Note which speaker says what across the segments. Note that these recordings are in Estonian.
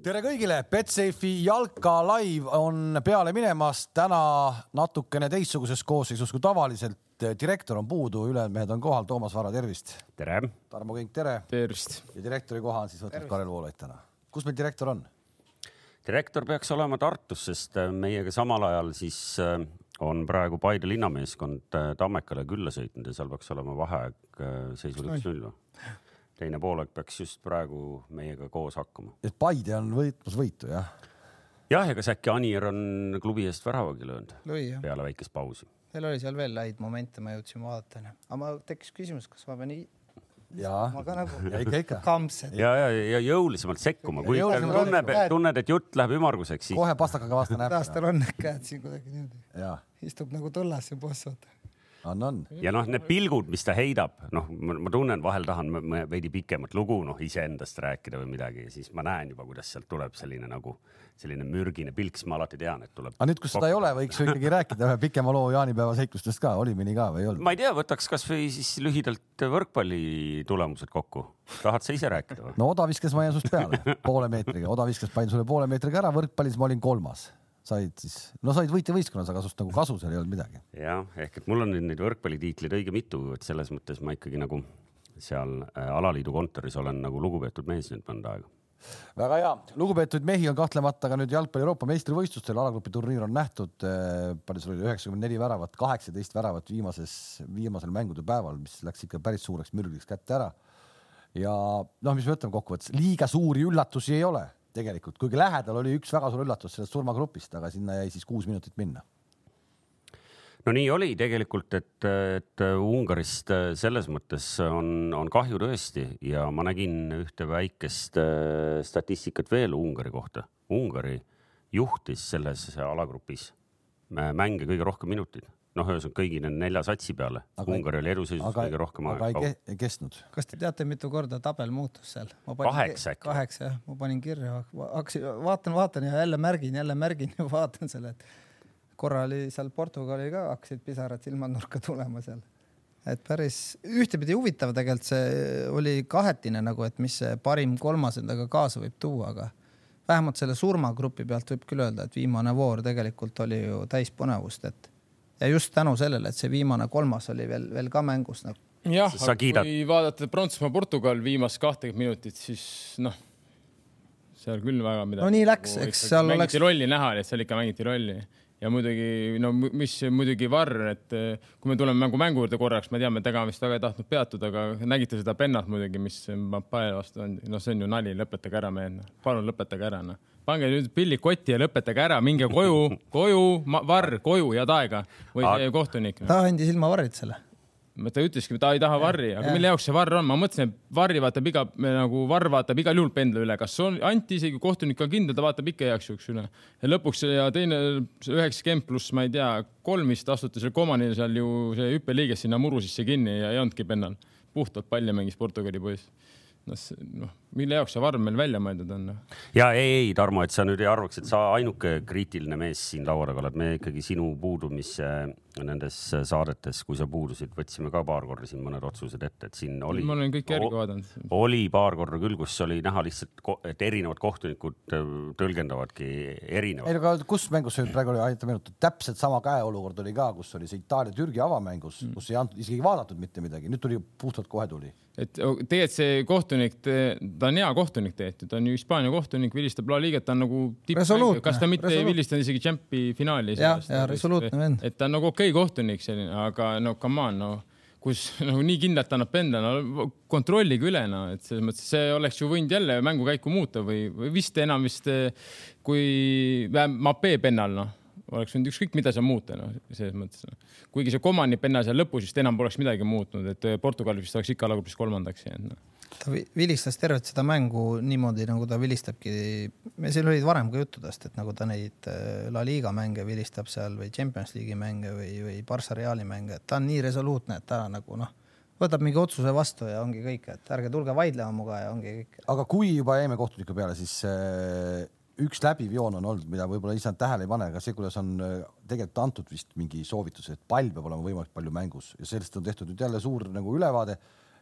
Speaker 1: tere kõigile, Betsafe'i jalka live on peale minemas täna natukene teistsuguses koosseisus kui tavaliselt. direktor on puudu, ülejäänud mehed on kohal. Toomas Vara, tervist.
Speaker 2: tere.
Speaker 1: Tarmo Kink, tere.
Speaker 3: tervist.
Speaker 1: ja direktori koha on siis võtnud Karel Voolaid täna. kus meil direktor on?
Speaker 2: direktor peaks olema Tartus, sest äh, meiega samal ajal siis äh, on praegu Paide linnameeskond äh, Tammekale külla sõitnud ja seal peaks olema vaheaeg seisul üks-null või? Teine poolaeg peaks just praegu meiega koos hakkama.
Speaker 1: et Paide on võitmas võitu, jah?
Speaker 2: jah, ja kas äkki Anier on klubi eest väravagi löönud peale väikest pausi?
Speaker 4: Teil oli seal veel häid momente, ma jõudsin vaadata, onju. aga ma tekkis küsimus, kas ma pean
Speaker 1: jaa.
Speaker 4: ma ka nagu
Speaker 1: ja ikka, ikka.
Speaker 4: kampsed.
Speaker 2: ja, ja, ja jõulisemalt sekkuma, kui tunneb, tunned, et jutt läheb ümmarguseks, siis.
Speaker 1: kohe pastakaga vastu näeb.
Speaker 4: taas tal on need käed siin kuidagi niimoodi. istub nagu tõllas see boss, vaata
Speaker 1: on.
Speaker 2: ja noh, need pilgud, mis ta heidab, noh, ma tunnen, vahel tahan veidi pikemat lugu, noh, iseendast rääkida või midagi ja siis ma näen juba, kuidas sealt tuleb selline nagu selline mürgine pilk, siis ma alati tean, et tuleb.
Speaker 1: aga nüüd, kus seda ei ole, võiks ju ikkagi rääkida ühe pikema loo jaanipäeva seiklustest ka, oli mõni ka või ei olnud?
Speaker 2: ma ei tea, võtaks kasvõi siis lühidalt võrkpalli tulemused kokku. tahad sa ise rääkida või?
Speaker 1: no odaviskas ma jään sinust peale poole meetriga, odaviskas panin sulle poole meetriga ära, võrkpallis ma olin kolmas said siis, no said võitjavõistkonnas, aga sinust nagu kasu seal ei olnud midagi.
Speaker 2: jah, ehk et mul on nüüd neid võrkpallitiitleid õige mitu, et selles mõttes ma ikkagi nagu seal äh, alaliidu kontoris olen nagu lugupeetud mees nüüd mõnda aega.
Speaker 1: väga hea, lugupeetud mehi on kahtlemata ka nüüd jalgpalli Euroopa meistrivõistlustel, alagrupi turniir on nähtud. Äh, palju sul oli, üheksakümmend neli väravat, kaheksateist väravat viimases, viimasel mängude päeval, mis läks ikka päris suureks mürgiks kätte ära. ja noh, mis me ütleme kokkuvõttes, liiga suuri üllatusi ei ole tegelikult, kuigi lähedal oli üks väga suur üllatus sellest surmagrupist, aga sinna jäi siis kuus minutit minna.
Speaker 2: no nii oli tegelikult, et, et Ungarist selles mõttes on, on kahju tõesti ja ma nägin ühte väikest äh, statistikat veel Ungari kohta. Ungari juhtis selles alagrupis mänge kõige rohkem minuteid noh, ühesõnaga kõigi nende nelja satsi peale. Ungari oli eduseisus kõige rohkem
Speaker 1: aega. aga ei, ei kestnud.
Speaker 4: kas te teate, mitu korda tabel muutus seal?
Speaker 2: kaheksa äkki.
Speaker 4: kaheksa jah, ma panin kirja, hakkasin, vaatan, vaatan ja jälle märgin, jälle märgin ja vaatan selle, et korra oli seal Portugali ka, hakkasid pisarad silmanurka tulema seal. et päris ühtepidi huvitav tegelikult see oli kahetine nagu, et mis see parim kolmas endaga kaasa võib tuua, aga vähemalt selle surmagrupi pealt võib küll öelda, et viimane voor tegelikult oli ju täis põnevust, et ja just tänu sellele, et see viimane kolmas oli veel, veel ka mängus nagu.
Speaker 3: jah, aga kiidad... kui vaadata Prantsusmaa-Portugal viimast kahtekümmet minutit, siis noh, seal küll väga midagi.
Speaker 4: no nii läks, eks seal
Speaker 3: mängiti
Speaker 4: oleks.
Speaker 3: rolli näha, et seal ikka mängiti rolli ja muidugi no mis muidugi Varr, et eh, kui me tuleme mängu mängu juurde korraks, ma tean, et ega vist väga ei tahtnud peatuda, aga nägite seda pennat muidugi, mis Mbappé vastu on, no see on ju nali, lõpetage ära, mehed, noh. palun lõpetage ära, noh pange nüüd pillid kotti ja lõpetage ära, minge koju, koju, varr, koju, head aega või Aga... kohtunik.
Speaker 4: ta andis ilma varritsele.
Speaker 3: ta ütleski, ta ei taha varri, aga ja. mille jaoks see varr on, ma mõtlesin, et varri vaatab iga nagu varr vaatab igal juhul pendla üle, kas on, anti isegi kohtunik on kindel, ta vaatab ikka igaks juhuks üle. ja lõpuks ja teine üheksakümmend pluss, ma ei tea, kolm vist astuti seal Komanil seal ju see hüppeliiges sinna muru sisse kinni ja ei olnudki pennal. puhtalt palli mängis Portugali poiss noh, noh, mille jaoks see varm meil välja mõeldud on? Noh?
Speaker 2: ja ei, ei Tarmo, et sa nüüd ei arvaks, et sa ainuke kriitiline mees siin laua taga oled, me ikkagi sinu puudumisse nendes saadetes, kui sa puudusid, võtsime ka paar korda siin mõned otsused ette, et siin oli.
Speaker 3: ma olen kõik järgi vaadanud.
Speaker 2: oli paar korda küll, kus oli näha lihtsalt, et erinevad kohtunikud äh, tõlgendavadki erinevalt.
Speaker 1: ei, aga kus mängus see praegu oli, aita meenutada, täpselt sama käeolukord oli ka, kus oli see Itaalia-Türgi avamängus mm., kus ei antud isegi vaadatud mitte midagi, nüüd tuli puhtalt kohe tuli.
Speaker 3: Et tegelikult see kohtunik, ta on hea kohtunik tegelikult, ta on ju Hispaania kohtunik, vilistab La Ligat, ta on nagu tipp, kas ta mitte ei vilistanud isegi Champi finaali.
Speaker 4: jah, ja resoluutne vend.
Speaker 3: et ta on nagu okei okay kohtunik selline, aga no come on, no kus nagu nii kindlalt annab penda, no kontrollige üle, no et selles mõttes see oleks ju võinud jälle mängukäiku muuta või, või vist enam vist kui Mape pennal, noh, oleks võinud ükskõik mida seal muuta, noh, selles mõttes no.. kuigi see Komani penna seal lõpus vist enam poleks midagi muutnud, et Portugal vist oleks ikka alagrupis kolmandaks jäänud no
Speaker 4: ta vilistas tervet seda mängu niimoodi, nagu ta vilistabki. me siin olid varem ka juttudest, et nagu ta neid äh, La Liga mänge vilistab seal või Champions League'i mänge või, või Barca Reali mänge, et ta on nii resoluutne, et ta nagu noh, võtab mingi otsuse vastu ja ongi kõik, et ärge tulge vaidlema minuga ja ongi kõik.
Speaker 1: aga kui juba jäime kohtuniku peale, siis äh, üks läbiv joon on olnud, mida võib-olla isand tähele ei pane, aga see, kuidas on äh, tegelikult antud vist mingi soovitus, et pall peab olema võimalikult palju mängus ja sellest on tehtud nüüd jälle suur nagu ülevaade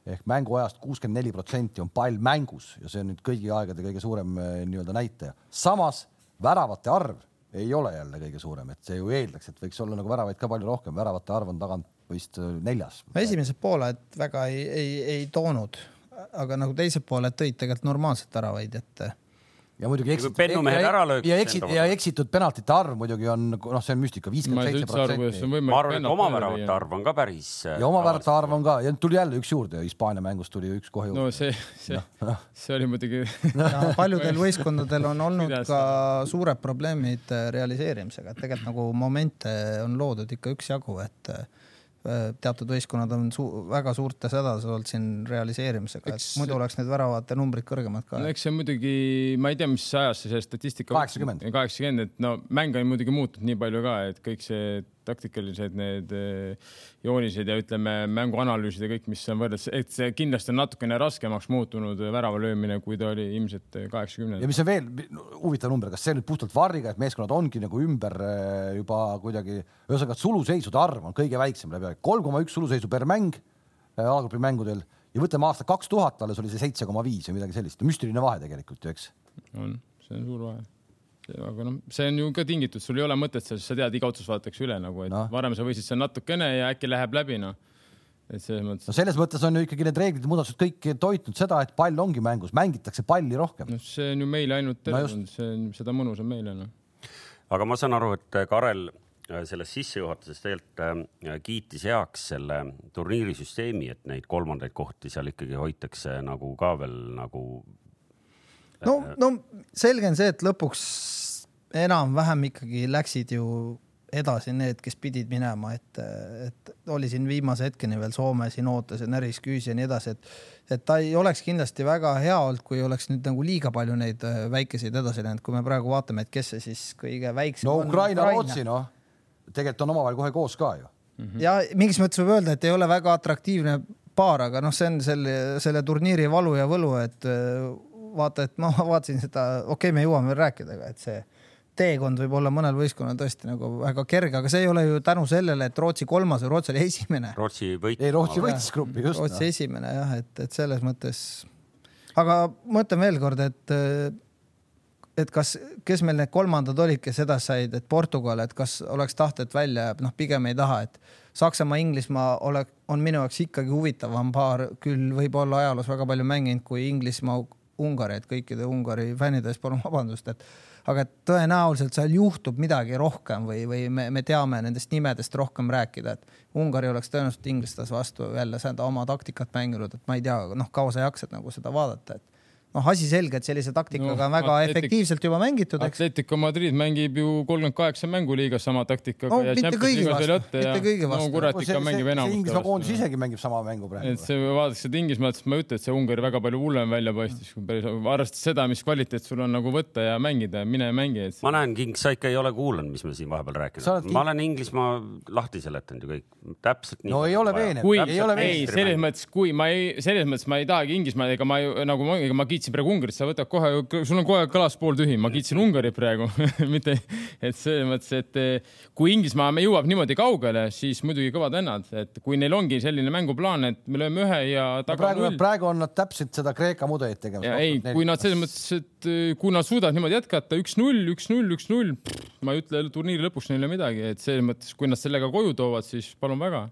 Speaker 1: ehk mänguajast kuuskümmend neli protsenti on pall mängus ja see on nüüd kõigi aegade kõige suurem eh, nii-öelda näitaja. samas väravate arv ei ole jälle kõige suurem, et see ju eeldaks, et võiks olla nagu väravaid ka palju rohkem, väravate arv on tagant vist eh, neljas.
Speaker 4: esimesed pooled väga ei, ei, ei toonud, aga nagu teised pooled tõid tegelikult normaalselt väravaid, et
Speaker 1: ja muidugi eksitud,
Speaker 2: pennumehed ära lööks.
Speaker 1: ja eksit- ja eksitud penaltite arv muidugi on, noh, see on müstika, viiskümmend seitse protsenti.
Speaker 2: ma arvan, et oma väravate arv on ka päris.
Speaker 1: ja oma väravate arv on ka ja tuli jälle üks juurde, Hispaania mängust tuli üks kohe juurde.
Speaker 3: no see, see no,, no. see oli muidugi
Speaker 4: no, paljudel võistkondadel on olnud ka suured probleemid äh, realiseerimisega, et tegelikult nagu momente on loodud ikka üksjagu, et Äh, teatud võistkonnad on su väga suurtes hädas olnud siin realiseerimisega, et muidu oleks need väravate numbrid kõrgemad ka.
Speaker 3: no eks see muidugi, ma ei tea, mis ajast see statistika.
Speaker 1: kaheksakümmend.
Speaker 3: kaheksakümmend, et no mäng on muidugi muutunud nii palju ka, et kõik see taktikalised need eh, joonised ja ütleme, mänguanalüüsid ja kõik, mis on võrreldes, et see kindlasti on natukene raskemaks muutunud värava löömine, kui ta oli ilmselt kaheksakümnendal.
Speaker 1: ja mis on veel huvitav number, kas see nüüd puhtalt varriga, et meeskonnad ongi nagu ümber eh, juba kuidagi, ühesõnaga suluseisude arv on kõige väiksem läbi aeg, kolm koma üks suluseisu per mäng alagrupi mängudel ja võtame aasta kaks tuhat, alles oli see seitse koma viis või midagi sellist, müstiline vahe tegelikult ju, eks.
Speaker 3: on, see on suur vahe aga noh, see on ju ka tingitud, sul ei ole mõtet seal, sa tead, iga otsus vaadatakse üle nagu, et no. varem sa võisid seal natukene ja äkki läheb läbi, noh. et selles mõttes.
Speaker 1: no selles mõttes on ju ikkagi need reeglid ja muudatused kõik toitnud seda, et pall ongi mängus, mängitakse palli rohkem.
Speaker 3: noh, see on ju meile ainult tervend no, see on, seda mõnusam meile, noh.
Speaker 2: aga ma saan aru, et Karel äh, selles sissejuhatuses tegelikult äh, kiitis heaks selle turniirisüsteemi, et neid kolmandaid kohti seal ikkagi hoitakse nagu ka veel nagu
Speaker 4: no, no selge on see, et lõpuks enam-vähem ikkagi läksid ju edasi need, kes pidid minema, et, et oli siin viimase hetkeni veel Soome siin ootas ja näris küüsi ja nii edasi, et et ta ei oleks kindlasti väga hea olnud, kui oleks nüüd nagu liiga palju neid äh, väikeseid edasi läinud, kui me praegu vaatame, et kes see siis kõige väiksem
Speaker 1: no, on. no Ukraina, Rootsi noh, tegelikult on omavahel kohe koos ka ju
Speaker 4: mm. -hmm. ja mingis mõttes võib öelda, et ei ole väga atraktiivne paar, aga noh, see on selle, selle turniiri valu ja võlu, et äh, vaata, et ma vaatasin seda, okei okay,, me jõuame veel rääkida, aga et see teekond võib olla mõnel võistkonnal tõesti nagu väga kerge, aga see ei ole ju tänu sellele, et Rootsi kolmas või Rootsi oli esimene.
Speaker 2: Rootsi võitis.
Speaker 1: ei, Rootsi võitis grupi just.
Speaker 4: Rootsi no. esimene jah, et, et selles mõttes. aga ma ütlen veel kord, et, et kas, kes meil need kolmandad olid, kes edasi said, et Portugal, et kas oleks tahtet välja jääb, noh, pigem ei taha, et Saksamaa, Inglismaa ole, on minu jaoks ikkagi huvitavam paar, küll võib-olla ajaloos väga palju mänginud kui Inglismaa, Ungari, et kõikide Ungari fännide ees palun vabandust, et aga tõenäoliselt seal juhtub midagi rohkem või, või me, me teame nendest nimedest rohkem rääkida, et Ungari oleks tõenäoliselt inglastes vastu jälle seda oma taktikat mänginud, et ma ei tea, noh, kaua sa jaksad nagu seda vaadata, et noh, asi selge, et sellise taktikaga no, on väga atletik, efektiivselt juba mängitud,
Speaker 3: eks. Atletico Madrid mängib ju kolmkümmend kaheksa mängu liigas sama taktikaga
Speaker 4: no, ja mitte kõigi vastu, mitte kõigi vastu.
Speaker 3: no kurat ikka mängib enamus.
Speaker 1: Inglismaa koondis isegi mängib sama mängu praegu.
Speaker 3: et see, vaadates seda Inglismaad, siis ma ei ütle, et see Ungari väga palju hullem välja paistis, kui päris, arvestades seda, mis kvaliteet sul on nagu võtta ja mängida, mine mängi et....
Speaker 2: ma näen, King, sa ikka ei ole kuulanud, mis me siin vahepeal rääkinud. ma olen Inglismaa lahti seletanud ju kõik, täpselt nii.
Speaker 1: no ei ole veenev.
Speaker 3: ei, selles mõttes, kui ma ei, selles mõttes ma ei tahagi Inglismaad, ega ma ju nagu, ega ma kiitsin praegu Ungarit, sa võtad kohe, sul on kohe klaas pooltühi, ma kiitsin Ungarit praegu mitte, et selles mõttes, et eh, kui Inglismaa jõuab niimoodi kaugele, siis muidugi kõvad vennad, et kui neil ongi selline mänguplaan, et me lööme ühe ja
Speaker 1: taga praegu, null. praegu on nad täpselt seda Kreeka mudelit tegemas.
Speaker 3: ei, kui nad selles mõttes, et eh, kui nad suudavad niimoodi jätkata üks-null, üks-null, üks-null, ma ei ütle turniiri lõpuks neile midagi, et selles mõttes, kui nad sellega koju toovad, siis palun väga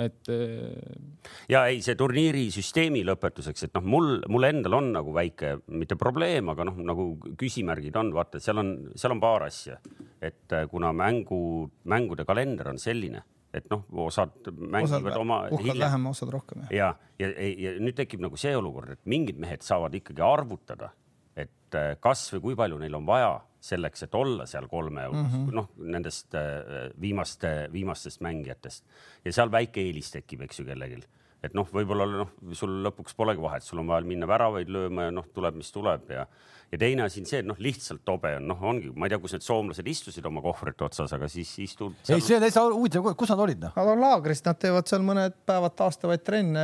Speaker 3: et.
Speaker 2: Äh, ja ei, see turniirisüsteemi lõpetuseks, et noh, mul, mul endal on nagu väike, mitte probleem, aga noh, nagu küsimärgid on, vaata, et seal on, seal on paar asja, et äh, kuna mängu, mängude kalender on selline et noh, osad mängivad osad, oma.
Speaker 4: puhkad vähem, osad rohkem.
Speaker 2: ja, ja, ja, ja nüüd tekib nagu see olukord, et mingid mehed saavad ikkagi arvutada, et äh, kas või kui palju neil on vaja selleks, et olla seal kolme mm -hmm. noh, nendest äh, viimaste, viimastest mängijatest ja seal väike eelis tekib, eks ju, kellelgi. et noh, võib-olla noh, sul lõpuks polegi vahet, sul on vaja minna väravaid lööma ja noh, tuleb, mis tuleb ja, ja teine asi on see, et noh, lihtsalt tobe on, noh, ongi, ma ei tea, kus need soomlased istusid oma kohvrite otsas, aga siis istud
Speaker 1: ei, see on täitsa huvitav, kus nad olid noh?
Speaker 4: Nad on laagris, nad teevad seal mõned päevad taastavaid trenne,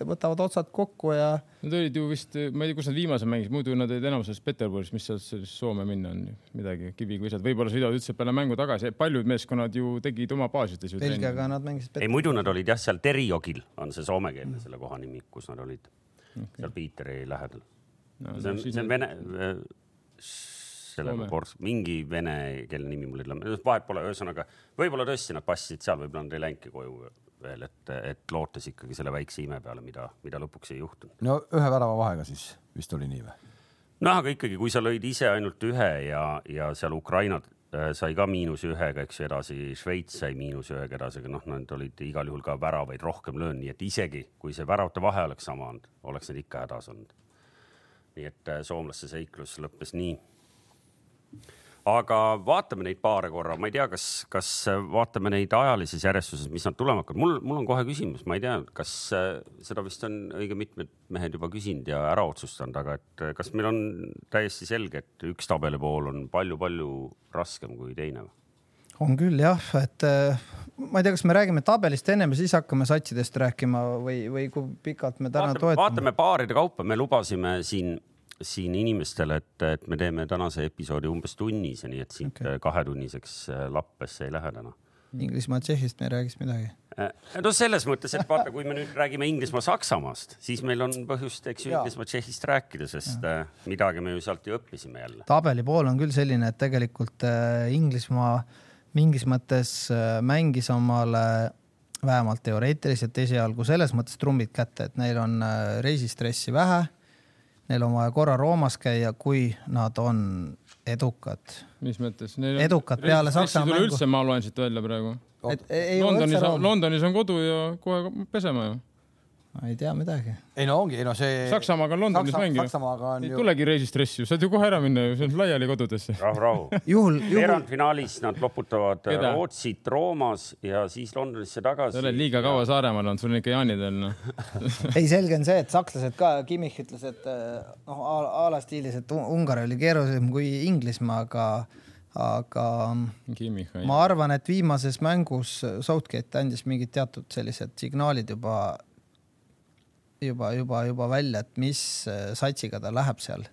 Speaker 4: võtavad otsad kokku ja
Speaker 3: Nad olid ju vist, ma ei tea, kus nad viimase mängisid, muidu nad olid enamuses Peterburis, mis sealt siis Soome minna on, midagi kiviga visata, võib-olla sõidavad üldse peale mängu tagasi, paljud meeskonnad ju tegid oma baasides ju trenni.
Speaker 4: Belgiaga nad mängisid.
Speaker 2: ei, muidu nad olid jah, seal Teriogil on see soomekeelne selle koha nimi, kus nad olid okay., seal Piiteri lähedal no,. see on, see on vene, selle
Speaker 3: Soome.
Speaker 2: Bors-, mingi venekeelne nimi mul ei tule, vahet pole, ühesõnaga võib-olla tõesti nad passisid seal, võib-olla nad ei läinudki koju veel, et, et lootes ikkagi selle väikse ime peale, mida, mida lõpuks ei juhtunud.
Speaker 1: no ühe värava vahega siis vist oli nii või?
Speaker 2: noh, aga ikkagi, kui sa lõid ise ainult ühe ja, ja seal Ukraina äh, sai ka miinus ühega, eks ju, edasi Šveits sai miinus ühega edasi, aga noh, nad olid igal juhul ka väravaid rohkem löönud, nii et isegi kui see väravate vahe oleks sama olnud, oleks nad ikka hädas olnud. Nii et äh, soomlaste seiklus lõppes nii. aga vaatame neid paare korra, ma ei tea, kas, kas äh, vaatame neid ajalises järjestuses, mis nad tulema hakkavad, mul, mul on kohe küsimus, ma ei tea, kas äh, seda vist on õige mitmed mehed juba küsinud ja ära otsustanud, aga et kas meil on täiesti selge, et üks tabelipool on palju-palju raskem kui teine või?
Speaker 4: on küll jah, et ma ei tea, kas me räägime tabelist ennem ja siis hakkame satsidest rääkima või, või kui pikalt me täna
Speaker 2: vaatame,
Speaker 4: toetame.
Speaker 2: vaatame paaride kaupa, me lubasime siin, siin inimestele, et, et me teeme tänase episoodi umbes tunnise, nii et siit okay. kahetunniseks äh, lappesse ei lähe täna.
Speaker 4: Inglismaa, Tšehhist me ei räägiks midagi.
Speaker 2: no selles mõttes, et vaata, kui me nüüd räägime Inglismaa-Saksamaast, siis meil on põhjust, eks ju,
Speaker 1: Jaa.
Speaker 2: Inglismaa-Tšehhist rääkida, sest äh, midagi me ju sealt ju õppisime jälle.
Speaker 4: tabeli pool on küll selline, et tegelikult äh, Inglismaa mingis mõttes äh, mängis omale vähemalt teoreetiliselt esialgu selles mõttes trumbid kätte, et neil on äh, reisistressi vähe. Neil on vaja korra Roomas käia, kui nad on edukad.
Speaker 3: mis mõttes?
Speaker 4: Edukad peale Saksa mängu.
Speaker 3: üldse ma loen siit välja praegu. Londonis Londonis on kodu ja kohe pesema ju.
Speaker 4: Ma ei tea midagi.
Speaker 1: ei no ongi, ei no see.
Speaker 3: Saksamaaga on Londonis mäng ju.
Speaker 1: Saksamaaga on
Speaker 3: ei
Speaker 1: ju.
Speaker 3: tulegi reisistressi ju, saad ju kohe ära minna ju, see on laiali kodudesse.
Speaker 2: rahu, rahu.
Speaker 4: juhul, juhul,
Speaker 2: veerandfinaalis nad loputavad äh,
Speaker 3: Keda?
Speaker 2: Rootsit Roomas ja siis Londonisse tagasi.
Speaker 3: sa oled liiga kaua Saaremaal olnud, sul on ikka jaanidel noh.
Speaker 4: ei selge on see, et sakslased ka, Kimmich ütles, et äh, noh, a la stiilis, et Ungari oli keerulisem kui Inglismaa, aga, aga
Speaker 3: Kimmich.
Speaker 4: ma arvan, et viimases mängus Southgate andis mingid teatud sellised signaalid juba, juba, juba, juba välja, et mis äh, satsiga ta läheb seal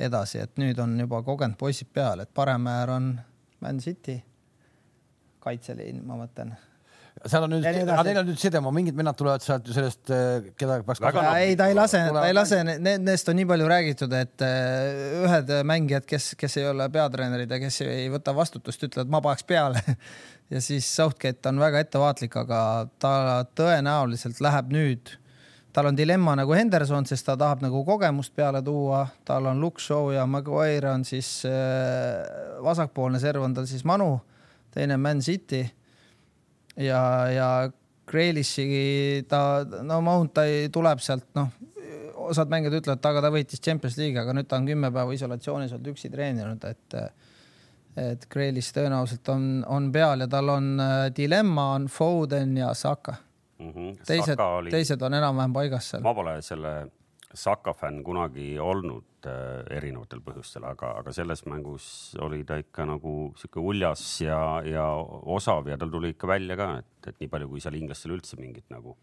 Speaker 4: edasi, et nüüd on juba kogenud poisid peal, et parem äär on Man City, kaitseliin, ma mõtlen.
Speaker 1: Seal on nüüd, aga neil on nüüd Sidemaa, mingid vennad tulevad sealt ju sellest, keda peaks
Speaker 4: ei, ta ei lase, ta ei lase, nendest on nii palju räägitud, et äh, ühed mängijad, kes, kes ei ole peatreenerid ja kes ei võta vastutust, ütlevad, ma paneks peale. ja siis Southgate on väga ettevaatlik, aga ta tõenäoliselt läheb nüüd, tal on dilemma nagu Henderson, sest ta tahab nagu kogemust peale tuua, tal on Luke Shaw ja Maguire on siis äh, vasakpoolne serv on tal siis Manu, teine Man City ja, ja Grealishi ta, no Mount ta ei- tuleb sealt, noh, osad mängijad ütlevad, aga ta võitis Champions League'i, aga nüüd ta on kümme päeva isolatsioonis olnud üksi treeninud, et et Grealish tõenäoliselt on, on peal ja tal on äh, dilemma on Foden ja Saka. teised,
Speaker 2: oli...
Speaker 4: teised on enam-vähem paigas seal.
Speaker 2: ma pole selle Saka fänn kunagi olnud äh, erinevatel põhjustel, aga, aga selles mängus oli ta ikka nagu sihuke uljas ja, ja osav ja tal tuli ikka välja ka, et, et nii palju, kui seal inglastel üldse mingit nagu.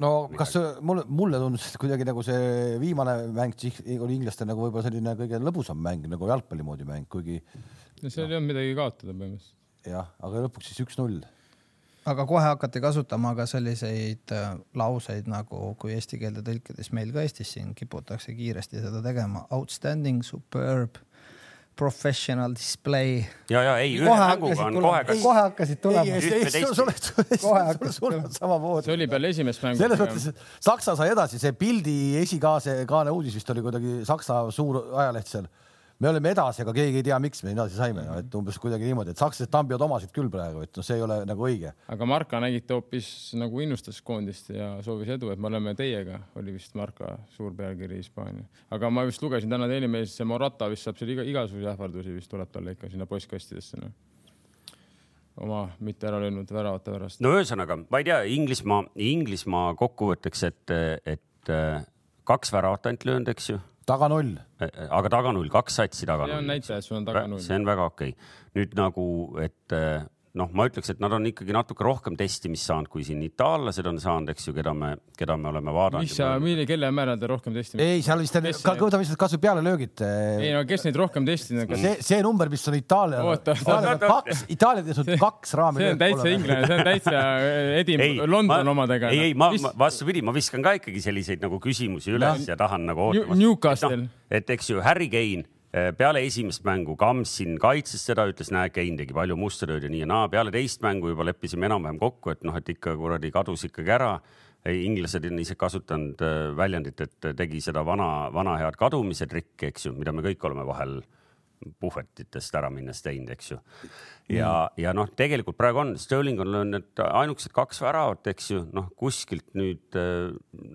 Speaker 1: no kas see- mulle, mulle tundus et kuidagi nagu see viimane mäng oli inglastel nagu võib-olla selline kõige lõbusam mäng nagu jalgpalli moodi mäng, kuigi
Speaker 3: seal ei olnud midagi kaotada põhimõtteliselt.
Speaker 1: jah, aga lõpuks siis üks-null.
Speaker 4: Aga kohe hakati kasutama ka selliseid äh, lauseid nagu, kui eesti keelde tõlkides meil ka Eestis siin kiputakse kiiresti seda tegema, outstanding, superb, professional display.
Speaker 2: ja, ja ei, ühe mänguga on kohe, kas
Speaker 4: kohe hakkasid tulema.
Speaker 1: samamoodi.
Speaker 3: see oli peale esimest mängu.
Speaker 1: selles mõttes, et Saksa sai edasi, see pildi esikaase, kaane uudis vist oli kuidagi Saksa suur ajaleht seal. Me oleme edasi, aga keegi ei tea, miks me edasi saime, et umbes kuidagi niimoodi, et sakslased tambivad omasid küll praegu, et noh, see ei ole nagu õige.
Speaker 3: aga Marka nägite hoopis nagu innustas koondist ja soovis edu, et me oleme teiega, oli vist Marka suur pealkiri Hispaania. aga ma vist lugesin täna Daily Mailis, see Morata vist saab seal iga, igasuguseid ähvardusi vist tuleb talle ikka sinna postkastidesse noh. oma mitte ära löönud väravate pärast.
Speaker 2: no ühesõnaga, ma ei tea, Inglismaa, Inglismaa kokkuvõtteks, et, et äh, kaks väravat ainult löönud, eks ju,
Speaker 1: taga null.
Speaker 2: aga taga null, kaks satsi taga
Speaker 3: see on
Speaker 2: null.
Speaker 3: näitaja, et sul on taga null.
Speaker 2: see on väga okei okay.. nüüd nagu, et eh, noh, ma ütleks, et nad on ikkagi natuke rohkem testimist saanud, kui siin itaallased on saanud, eks ju, keda me, keda me oleme vaadanud.
Speaker 3: mis sa, mille, kelle määral te rohkem testimist?
Speaker 1: ei, seal vist on, võtame lihtsalt kasvõi pealelöögid.
Speaker 3: ei no kes neid rohkem testinud on?
Speaker 1: see, see number, mis on Itaalia,
Speaker 3: Oota,
Speaker 1: Itaalia
Speaker 2: oota, oota.
Speaker 1: kaks, Itaalia teinud kaks raami.
Speaker 3: see on täitsa inglane, see on täitsa Edim
Speaker 2: ei,
Speaker 3: London omadega.
Speaker 2: ei, ei, ma, ma vastupidi, ma viskan ka ikkagi selliseid nagu küsimusi üles ja tahan nagu ootama.
Speaker 3: Newcastle.
Speaker 2: et eks ju Harry Kane eh, peale esimest mängu Kams siin kaitses teda, ütles, näe, Kane tegi palju musta tööd ja nii ja naa. peale teist mängu juba leppisime enam-vähem kokku, et noh, et ikka kuradi kadus ikkagi ära. inglased on ise kasutanud eh, väljendit, et tegi seda vana, vana head kadumise trikki, eks ju, mida me kõik oleme vahel puhvetitest ära minnes teinud, eks ju. ja mm., ja noh, tegelikult praegu on, Sterling on löönud ainukesed kaks väravat, eks ju, noh kuskilt nüüd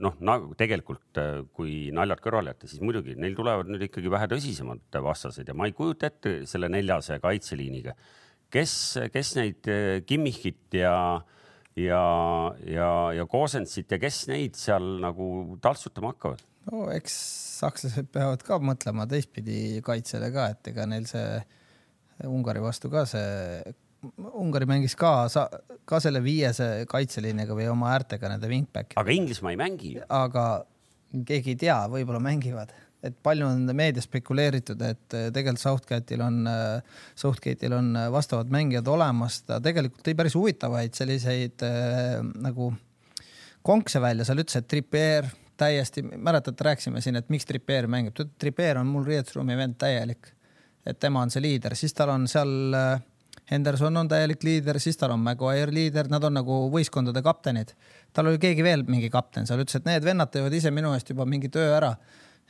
Speaker 2: noh, nagu tegelikult kui naljad kõrvale jätta, siis muidugi neil tulevad nüüd ikkagi vähe tõsisemad vastased ja ma ei kujuta ette selle neljase kaitseliiniga, kes, kes neid Kimmichit ja ja, ja, ja Kosensit ja kes neid seal nagu taltsutama hakkavad?
Speaker 4: No eks sakslased peavad ka mõtlema teistpidi kaitsele ka, et ega neil see Ungari vastu ka see, Ungari mängis ka, ka selle viiese kaitseliiniga või oma äärtega nende wingback'i,
Speaker 2: aga Inglismaa ei mängi
Speaker 4: aga keegi ei tea, võib-olla mängivad, et palju on meedias spekuleeritud, et tegelikult Southgate'il on, Southgate'il on vastavad mängijad olemas, ta tegelikult tõi päris huvitavaid selliseid nagu konkse välja, seal ütles, et Trippier täiesti, mäletate, rääkisime siin, et miks Trippier mängib, Trippier on mul riietusruumi vend täielik, et tema on see liider, siis tal on seal äh, Henderson on täielik liider, siis tal on Maguire liider, nad on nagu võistkondade kaptenid. tal oli keegi veel mingi kapten seal, ütles, et need vennad teevad ise minu eest juba mingi töö ära.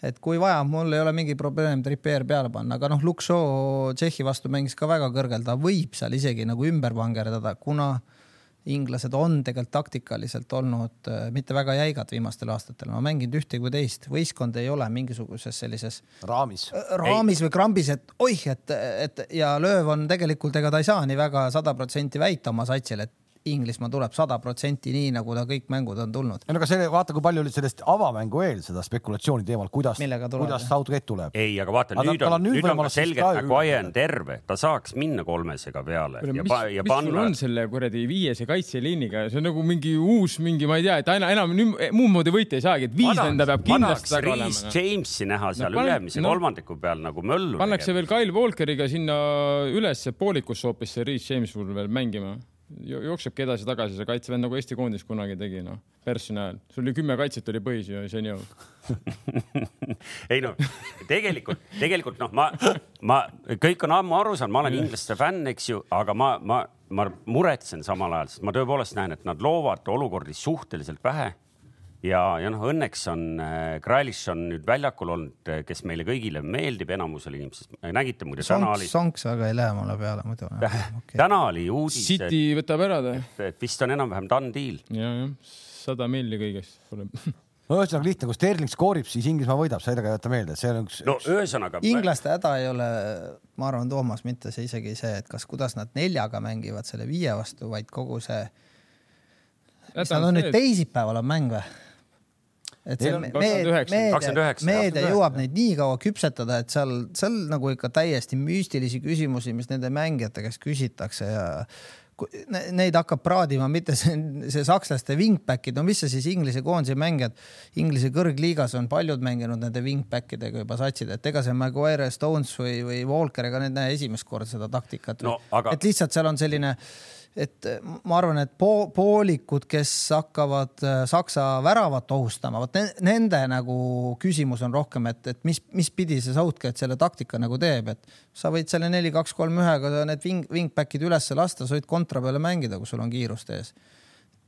Speaker 4: et kui vaja, mul ei ole mingi probleem Trippier peale panna, aga noh, Shaw Tšehhi vastu mängis ka väga kõrgel, ta võib seal isegi nagu ümber vangerdada, kuna inglased on tegelikult taktikaliselt olnud äh, mitte väga jäigad viimastel aastatel, ma mänginud ühte kui teist, võistkond ei ole mingisuguses sellises
Speaker 1: raamis.
Speaker 4: äh, raamis või krambis, et oih, et, et ja lööv on tegelikult, ega ta ei saa nii väga sada protsenti väita oma satsile, et Inglismaa tuleb sada protsenti nii, nagu ta kõik mängud on tulnud.
Speaker 1: ei no aga see, vaata, kui palju oli sellest avamängu eel seda spekulatsiooni teemal, kuidas, kuidas? Southgate tuleb.
Speaker 2: ei, aga vaata
Speaker 1: Aga
Speaker 2: nüüd
Speaker 1: tal
Speaker 2: on,
Speaker 1: nüüd
Speaker 2: on ka
Speaker 1: võimalus siis
Speaker 2: selge,
Speaker 1: ka
Speaker 2: et
Speaker 1: ju-
Speaker 2: Maguire on terve, ta saaks minna kolmesega peale
Speaker 3: mis, mis sul
Speaker 2: panna
Speaker 3: on selle kuradi viiese kaitseliiniga, see on nagu mingi uus mingi, ma ei tea, et aina enam muud moodi võita ei saagi, et viis venda peab kindlasti taga olema
Speaker 2: Reece
Speaker 3: no..
Speaker 2: Jamesi näha seal
Speaker 3: No
Speaker 2: ülemise
Speaker 3: no-
Speaker 2: kolmandiku peal nagu möllu.
Speaker 3: pannakse veel Kyle Walkeriga sinna ülesse poolikusse hoopis see Reece James mul veel mängima. Jooksebki edasi-tagasi see kaitsevend nagu Eesti koondis kunagi tegi, noh, Perssi näol. sul oli kümme kaitset oli põhis ju, see on ju.
Speaker 2: ei no tegelikult, tegelikult noh, ma, ma kõik on ammu aru saanud, ma olen inglaste fänn, eks ju, aga ma, ma, ma muretsen samal ajal, sest ma tõepoolest näen, et nad loovad olukordi suhteliselt vähe. ja, ja noh, õnneks on äh, Grealish on nüüd väljakul olnud, kes meile kõigile meeldib, enamusele inimestest. nägite muide, täna oli
Speaker 4: Sonks, väga ei lähe mulle peale muidu. Okay.
Speaker 2: täna oli uudis,
Speaker 3: City võtab ära ta.
Speaker 2: et, et vist on enam-vähem done deal.
Speaker 3: ja, jah, sada milli kõigest.
Speaker 1: no ühesõnaga lihtne, kui Sterling skoorib, siis Inglismaa võidab, sellega jätta meelde, see on üks.
Speaker 2: no ühesõnaga.
Speaker 4: inglaste häda ei ole, ma arvan, Toomas, mitte see isegi see, et kas, kuidas nad neljaga mängivad selle viie vastu, vaid kogu see, mis nad on nüüd, teisipäeval on mäng või? Et see meedia,
Speaker 3: 29,
Speaker 4: meedia,
Speaker 2: 29,
Speaker 4: meedia
Speaker 1: 29.
Speaker 4: jõuab neid nii kaua küpsetada, et seal, seal nagu ikka täiesti müstilisi küsimusi, mis nende mängijate käest küsitakse ja neid hakkab praadima mitte see, see sakslaste wingback'id, no mis see siis Inglise koondise mängijad, Inglise kõrgliigas on paljud mänginud nende wingback idega juba satsid, et ega see Maguire, Stones või, või Walker, ega need näe esimest korda seda taktikat
Speaker 2: No, aga-
Speaker 4: et lihtsalt seal on selline et ma arvan, et po poolikud, kes hakkavad äh, Saksa väravat ohustama, vot ne nende nagu küsimus on rohkem, et, et mis, mis pidi see Southgate selle taktika nagu teeb, et sa võid selle neli, kaks, kolm, ühega need wing, wingback'id ülesse lasta, sa võid kontra peale mängida, kui sul on kiirust ees.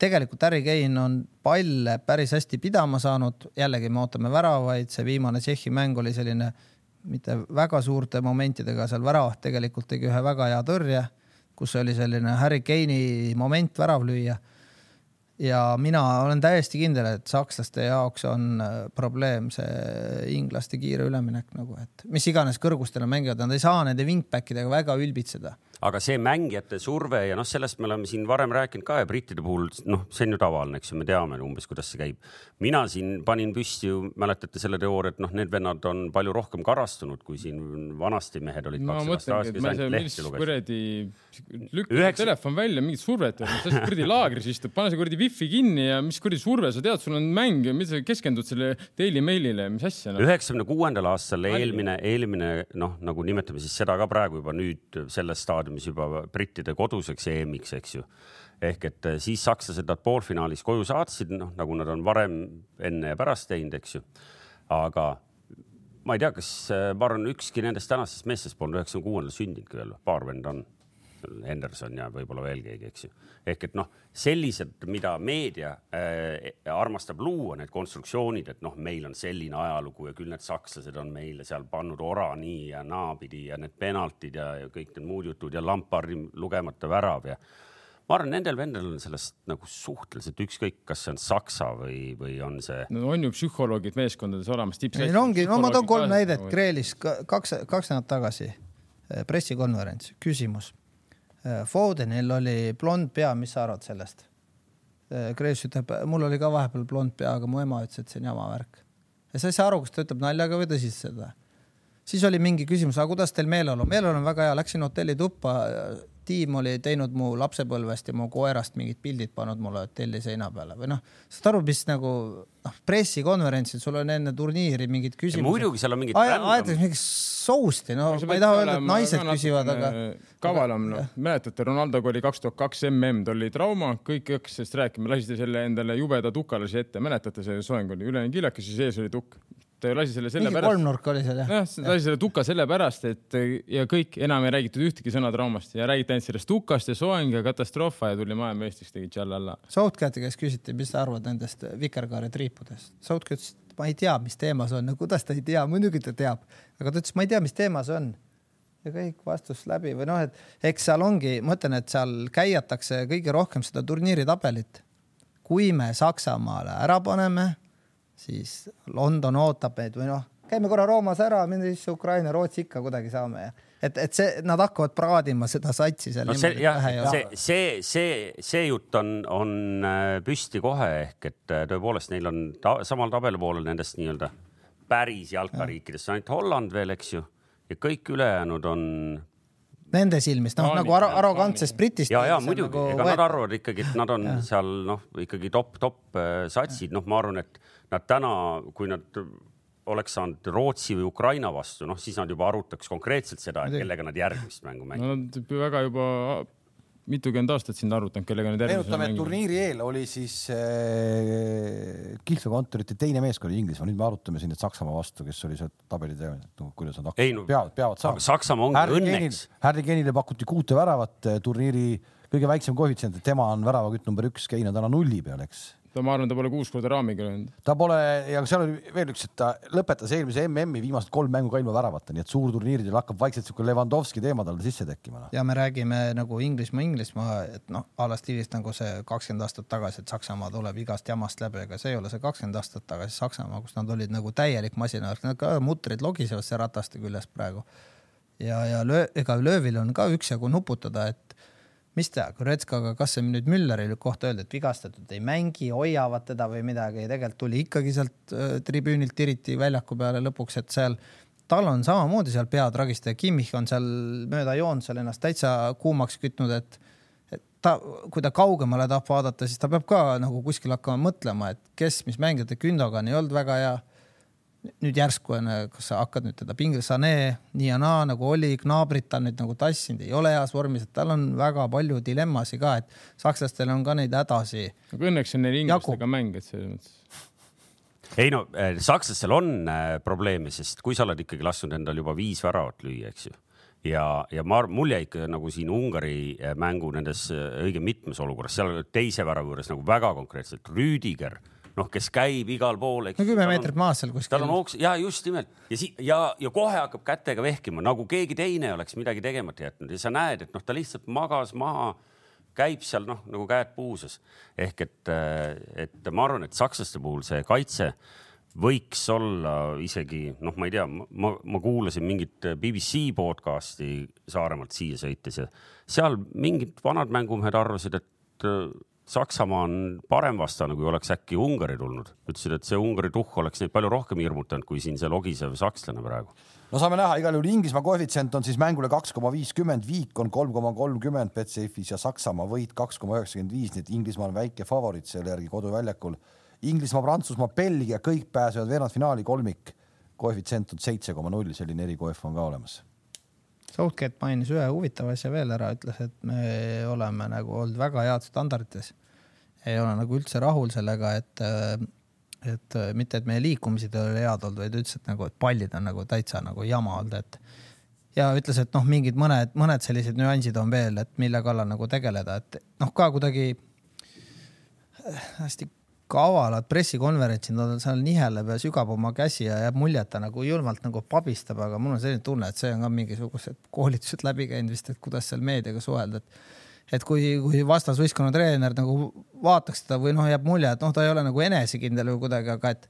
Speaker 4: Tegelikult Harry Kane on palle päris hästi pidama saanud, jällegi me ootame väravaid, see viimane Tšehhi mäng oli selline mitte väga suurte momentidega seal väravat tegelikult tegi ühe väga hea tõrje, kus oli selline Harry Kane'i moment värav lüüa. ja mina olen täiesti kindel, et sakslaste jaoks on äh, probleem see inglaste kiire üleminek nagu, et mis iganes kõrgustele mängivad, nad ei saa nende wingback idega väga ülbitseda.
Speaker 2: Aga see mängijate surve ja noh, sellest me oleme siin varem rääkinud ka ja brittide puhul noh, see on ju tavaline, eks ju, me teame umbes, kuidas see käib. mina siin panin püsti ju, mäletate selle teooria, et noh, need vennad on palju rohkem karastunud, kui siin vanasti mehed olid.
Speaker 3: mis kuradi, lükka Üheks... telefon välja, mingit survet sa kuradi laagris istud, pane see kuradi wifi kinni ja mis kuradi surve, sa tead, sul on mäng ja mis sa keskendud selle Daily Mailile, mis asja
Speaker 2: no?. üheksakümne kuuendal aastal eelmine, eelmine noh, nagu nimetame siis seda ka praegu juba nüüd selles staadiumis mis juba brittide koduseks EM-iks, eks ju. ehk et eh, siis sakslased nad poolfinaalis koju saatsid, noh nagu nad on varem enne ja pärast teinud, eks ju. aga ma ei tea, kas eh, ma arvan, ükski nendest tänastest meestest polnud üheksakümne kuuendal sündinudki veel, paar venda on Henderson ja võib-olla veel keegi, eks ju. ehk et noh, sellised, mida meedia äh, armastab luua, need konstruktsioonid, et noh, meil on selline ajalugu ja küll need sakslased on meile seal pannud ora nii ja naapidi ja need penaltid ja, ja kõik need muud jutud ja Lampardi lugemata värav ja ma arvan, nendel vendadel on sellest nagu suhteliselt ükskõik, kas see on Saksa või, või on see.
Speaker 3: no on ju psühholoogid meeskondades olemas.
Speaker 4: ei no ongi, no ma toon kolm näidet. Kreelis kaks, kaks nädalat tagasi pressikonverents, küsimus Fodenil oli blond pea, mis sa arvad sellest? Krees äh, ütleb, mul oli ka vahepeal blond pea, aga mu ema ütles, et see on jama värk. ja sa ei saa aru, kas ta ütleb naljaga või tõsiselt seda. siis oli mingi küsimus, aga kuidas teil meeleolu? meeleolu on väga hea, läksin hotellituppa tiim oli teinud mu lapsepõlvest ja mu koerast mingid pildid pannud mulle hotelli seina peale või noh, saad aru, mis nagu noh, pressikonverentsil sul on enne turniiri mingid küsimused.
Speaker 2: muidugi seal on mingid.
Speaker 4: aetakse mingit sousti, no ma ei taha öelda, et naised küsivad, aga.
Speaker 3: kavalam, noh, mäletate, Ronaldoga oli kaks tuhat kaks mm, tal oli trauma, kõik hakkasid sellest rääkima, lasite selle endale jubeda tukalasi ette, mäletate, see soeng oli üleni killakas ja sees oli tukk ta lasi selle sellepärast.
Speaker 4: kolmnurk oli seal jah?
Speaker 3: jah, lasi selle tuka sellepärast, et ja kõik, enam ei räägitud ühtegi sõna traumast ja räägiti ainult sellest tukast ja soeng ja katastroofa ja tuli maailmameistriks, tegi tšallalla.
Speaker 4: Southgati käest küsiti, mis sa arvad nendest vikerkaare triipudest. Southgat ütles, et ma ei tea, mis teema see on, no kuidas ta ei tea, muidugi ta teab, aga ta ütles, ma ei tea, mis teema see on ja kõik vastus läbi või noh, et eks seal ongi, ma ütlen, et seal käiatakse kõige rohkem seda turniiritabelit. kui me Saksamaale ära paneme siis London ootab meid või noh, käime korra Roomas ära, minna siis Ukraina, Rootsi ikka kuidagi saame. Ja et, et see, nad hakkavad praadima seda satsi seal
Speaker 2: no see, jah, see, see, see, see jutt on, on äh, püsti kohe ehk et äh, tõepoolest neil on ta, samal tabelipoolel nendest nii-öelda päris jalkariikidest. Ainult Holland veel, eks ju, ja kõik ülejäänud on
Speaker 4: Nende silmis, noh nagu ar arrogantsest Britist.
Speaker 2: ja, ja muidugi nagu, ega nad arvavad ikkagi, et nad on ja. seal noh, ikkagi top, top äh, satsid, noh, ma arvan, et nad täna, kui nad oleks saanud Rootsi või Ukraina vastu, noh siis nad juba arutaks konkreetselt seda, et kellega nad järgmist mängu mängivad
Speaker 3: no,. Nad väga juba mitukümmend aastat siin arutanud, kellega nad
Speaker 1: järgmisena meenutame, et turniiri eel oli siis äh, kihlveokontorite teine meeskond Inglismaa, nüüd me arutame siin, et Saksamaa vastu, kes oli see tabeli teema, et noh, kuidas nad
Speaker 2: hakkavad no,, peavad, peavad saama. Saksamaa ongi Harry õnneks.
Speaker 1: Harry Kane'ile pakuti kuute väravat äh, turniiri kõige väiksem koefitsient, et tema on väravakütt number üks, Kane on täna nulli peal, eks
Speaker 3: ta, ma arvan, ta pole kuus korda raamiga löönud.
Speaker 1: ta pole ja seal oli veel üks, et ta lõpetas eelmise MM-i viimased kolm mängu ka ilma väravata, nii et suurturniiridel hakkab vaikselt siuke Levandovski teema talle sisse tekkima.
Speaker 4: ja me räägime nagu Inglismaa, Inglismaa, et noh, a la stiilist nagu see kakskümmend aastat tagasi, et Saksamaa tuleb igast jamast läbi, aga see ei ole see kakskümmend aastat tagasi Saksamaa, kus nad olid nagu täielik masinavärk, nad ka mutrid logisevad see rataste küljest praegu. ja, ja löö, ega löövil on ka üksjagu nuputada, et mis teha, Goretskaga, kas see nüüd Mülleri kohta öeldi, et vigastatud ei mängi, hoiavad teda või midagi, tegelikult tuli ikkagi sealt äh, tribüünilt tiriti väljaku peale lõpuks, et seal tal on samamoodi seal peatragista ja Kimmich on seal mööda joont seal ennast täitsa kuumaks kütnud, et ta, kui ta kaugemale tahab vaadata, siis ta peab ka nagu kuskil hakkama mõtlema, et kes, mis mängijate Gündogan ei olnud väga hea nüüd järsku on, kas sa hakkad nüüd teda pingil, Sane nii ja naa nagu oli, Gnabrit ta nüüd nagu tassinud, ei ole heas vormis, et tal on väga palju dilemmasid ka, et sakslastel on ka neid hädasi.
Speaker 3: aga õnneks on neil inglastega mäng, et selles mõttes
Speaker 2: ei no eh, sakslastel on äh, probleeme, sest kui sa oled ikkagi lasknud endal juba viis väravat lüüa, eks ju ja, ja ma, mul jäi ikka nagu siin Ungari mängu nendes õige mitmes olukorras, seal teise värava juures nagu väga konkreetselt Rüüdiger noh, kes käib igal pool.
Speaker 4: no kümme meetrit maas seal kuskil.
Speaker 2: tal on hoogs ja just nimelt ja si- ja, ja kohe hakkab kätega vehkima, nagu keegi teine oleks midagi tegemata jätnud ja sa näed, et noh, ta lihtsalt magas maha, käib seal noh, nagu käed puuses ehk et, et ma arvan, et sakslaste puhul see kaitse võiks olla isegi noh, ma ei tea, ma, ma kuulasin mingit BBC podcast'i Saaremaalt siia sõites ja seal mingid vanad mängumehed arvasid, et äh, Saksamaa on parem vastane, kui oleks äkki Ungari tulnud. ütlesid, et see Ungari tuhh oleks neid palju rohkem hirmutanud, kui siin see logisev sakslane praegu.
Speaker 1: no saame näha, igal juhul Inglismaa koefitsient on siis mängule kaks koma viiskümmend, viik on kolm koma kolmkümmend Betsafe'is ja Saksamaa võit kaks koma üheksakümmend viis, nii et Inglismaa on väike favoriit selle järgi koduväljakul Inglismaa, Prantsusmaa, Belgia, kõik pääsevad veerandfinaali, kolmik. koefitsient on seitse koma null, selline erikoef on ka olemas.
Speaker 4: Southgate mainis ühe huvitava asja veel ära, ütles, et me oleme nagu olnud väga head standardites. ei ole nagu üldse rahul sellega, et, et mitte, et meie liikumised ei ole head olnud, vaid ütles, et nagu, et pallid on nagu täitsa nagu jama olnud, et ja ütles, et noh, mingid mõned, mõned sellised nüansid on veel, et mille kallal nagu tegeleda, et noh, ka kuidagi hästi kavalad pressikonverentsid, on seal niheleb ja sügab oma käsi ja jääb mulje, et ta nagu julmalt nagu pabistab, aga mul on selline tunne, et see on ka mingisugused koolitused läbi käinud vist, et kuidas seal meediaga suhelda, et et kui, kui vastasvõistkonna treener nagu vaataks teda või noh, jääb mulje, et noh, ta ei ole nagu enesekindel või kuidagi, aga et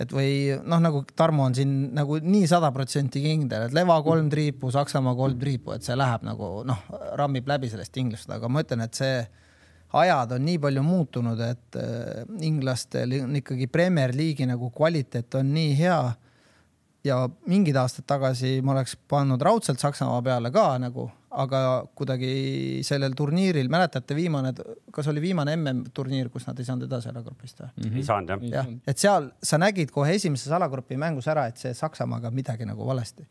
Speaker 4: et või noh, nagu Tarmo on siin nagu nii sada protsenti kindel, et Leva kolm triipu, Saksamaa kolm triipu, et see läheb nagu noh, rammib läbi sellest inglasest, aga ma ütlen, et see ajad on nii palju muutunud, et äh, inglastel on ikkagi Premier League'i nagu kvaliteet on nii hea. ja mingid aastad tagasi ma oleks pannud raudselt Saksamaa peale ka nagu, aga kuidagi sellel turniiril, mäletate, viimane, kas oli viimane MM-turniir, kus nad ei saanud edasi alagrupist või mm?
Speaker 2: -hmm. ei saanud
Speaker 4: jah. jah, et seal sa nägid kohe esimeses alagrupi mängus ära, et see Saksamaaga midagi nagu valesti.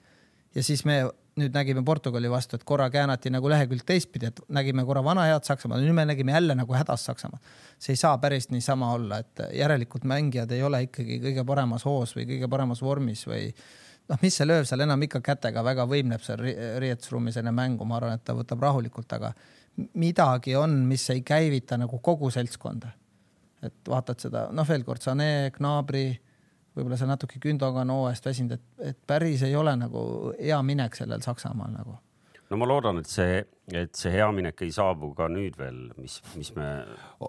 Speaker 4: Ja siis me nüüd nägime Portugali vastu, et korra käänati nagu lehekülg teistpidi, et nägime korra vana head Saksamaad, nüüd me nägime jälle nagu hädas Saksamaad. see ei saa päris niisama olla, et järelikult mängijad ei ole ikkagi kõige paremas hoos või kõige paremas vormis või noh, mis see lööv seal enam ikka kätega väga võimleb seal riietusruumis enne mängu, ma arvan, et ta võtab rahulikult, aga midagi on, mis ei käivita nagu kogu seltskonda. et vaatad seda, noh, veel kord, Sané, Gnabry võib-olla sa natuke Gündoga on hooajast väsinud, et, et päris ei ole nagu hea minek sellel Saksamaal nagu.
Speaker 2: no ma loodan, et see, et see hea minek ei saabu ka nüüd veel, mis, mis me,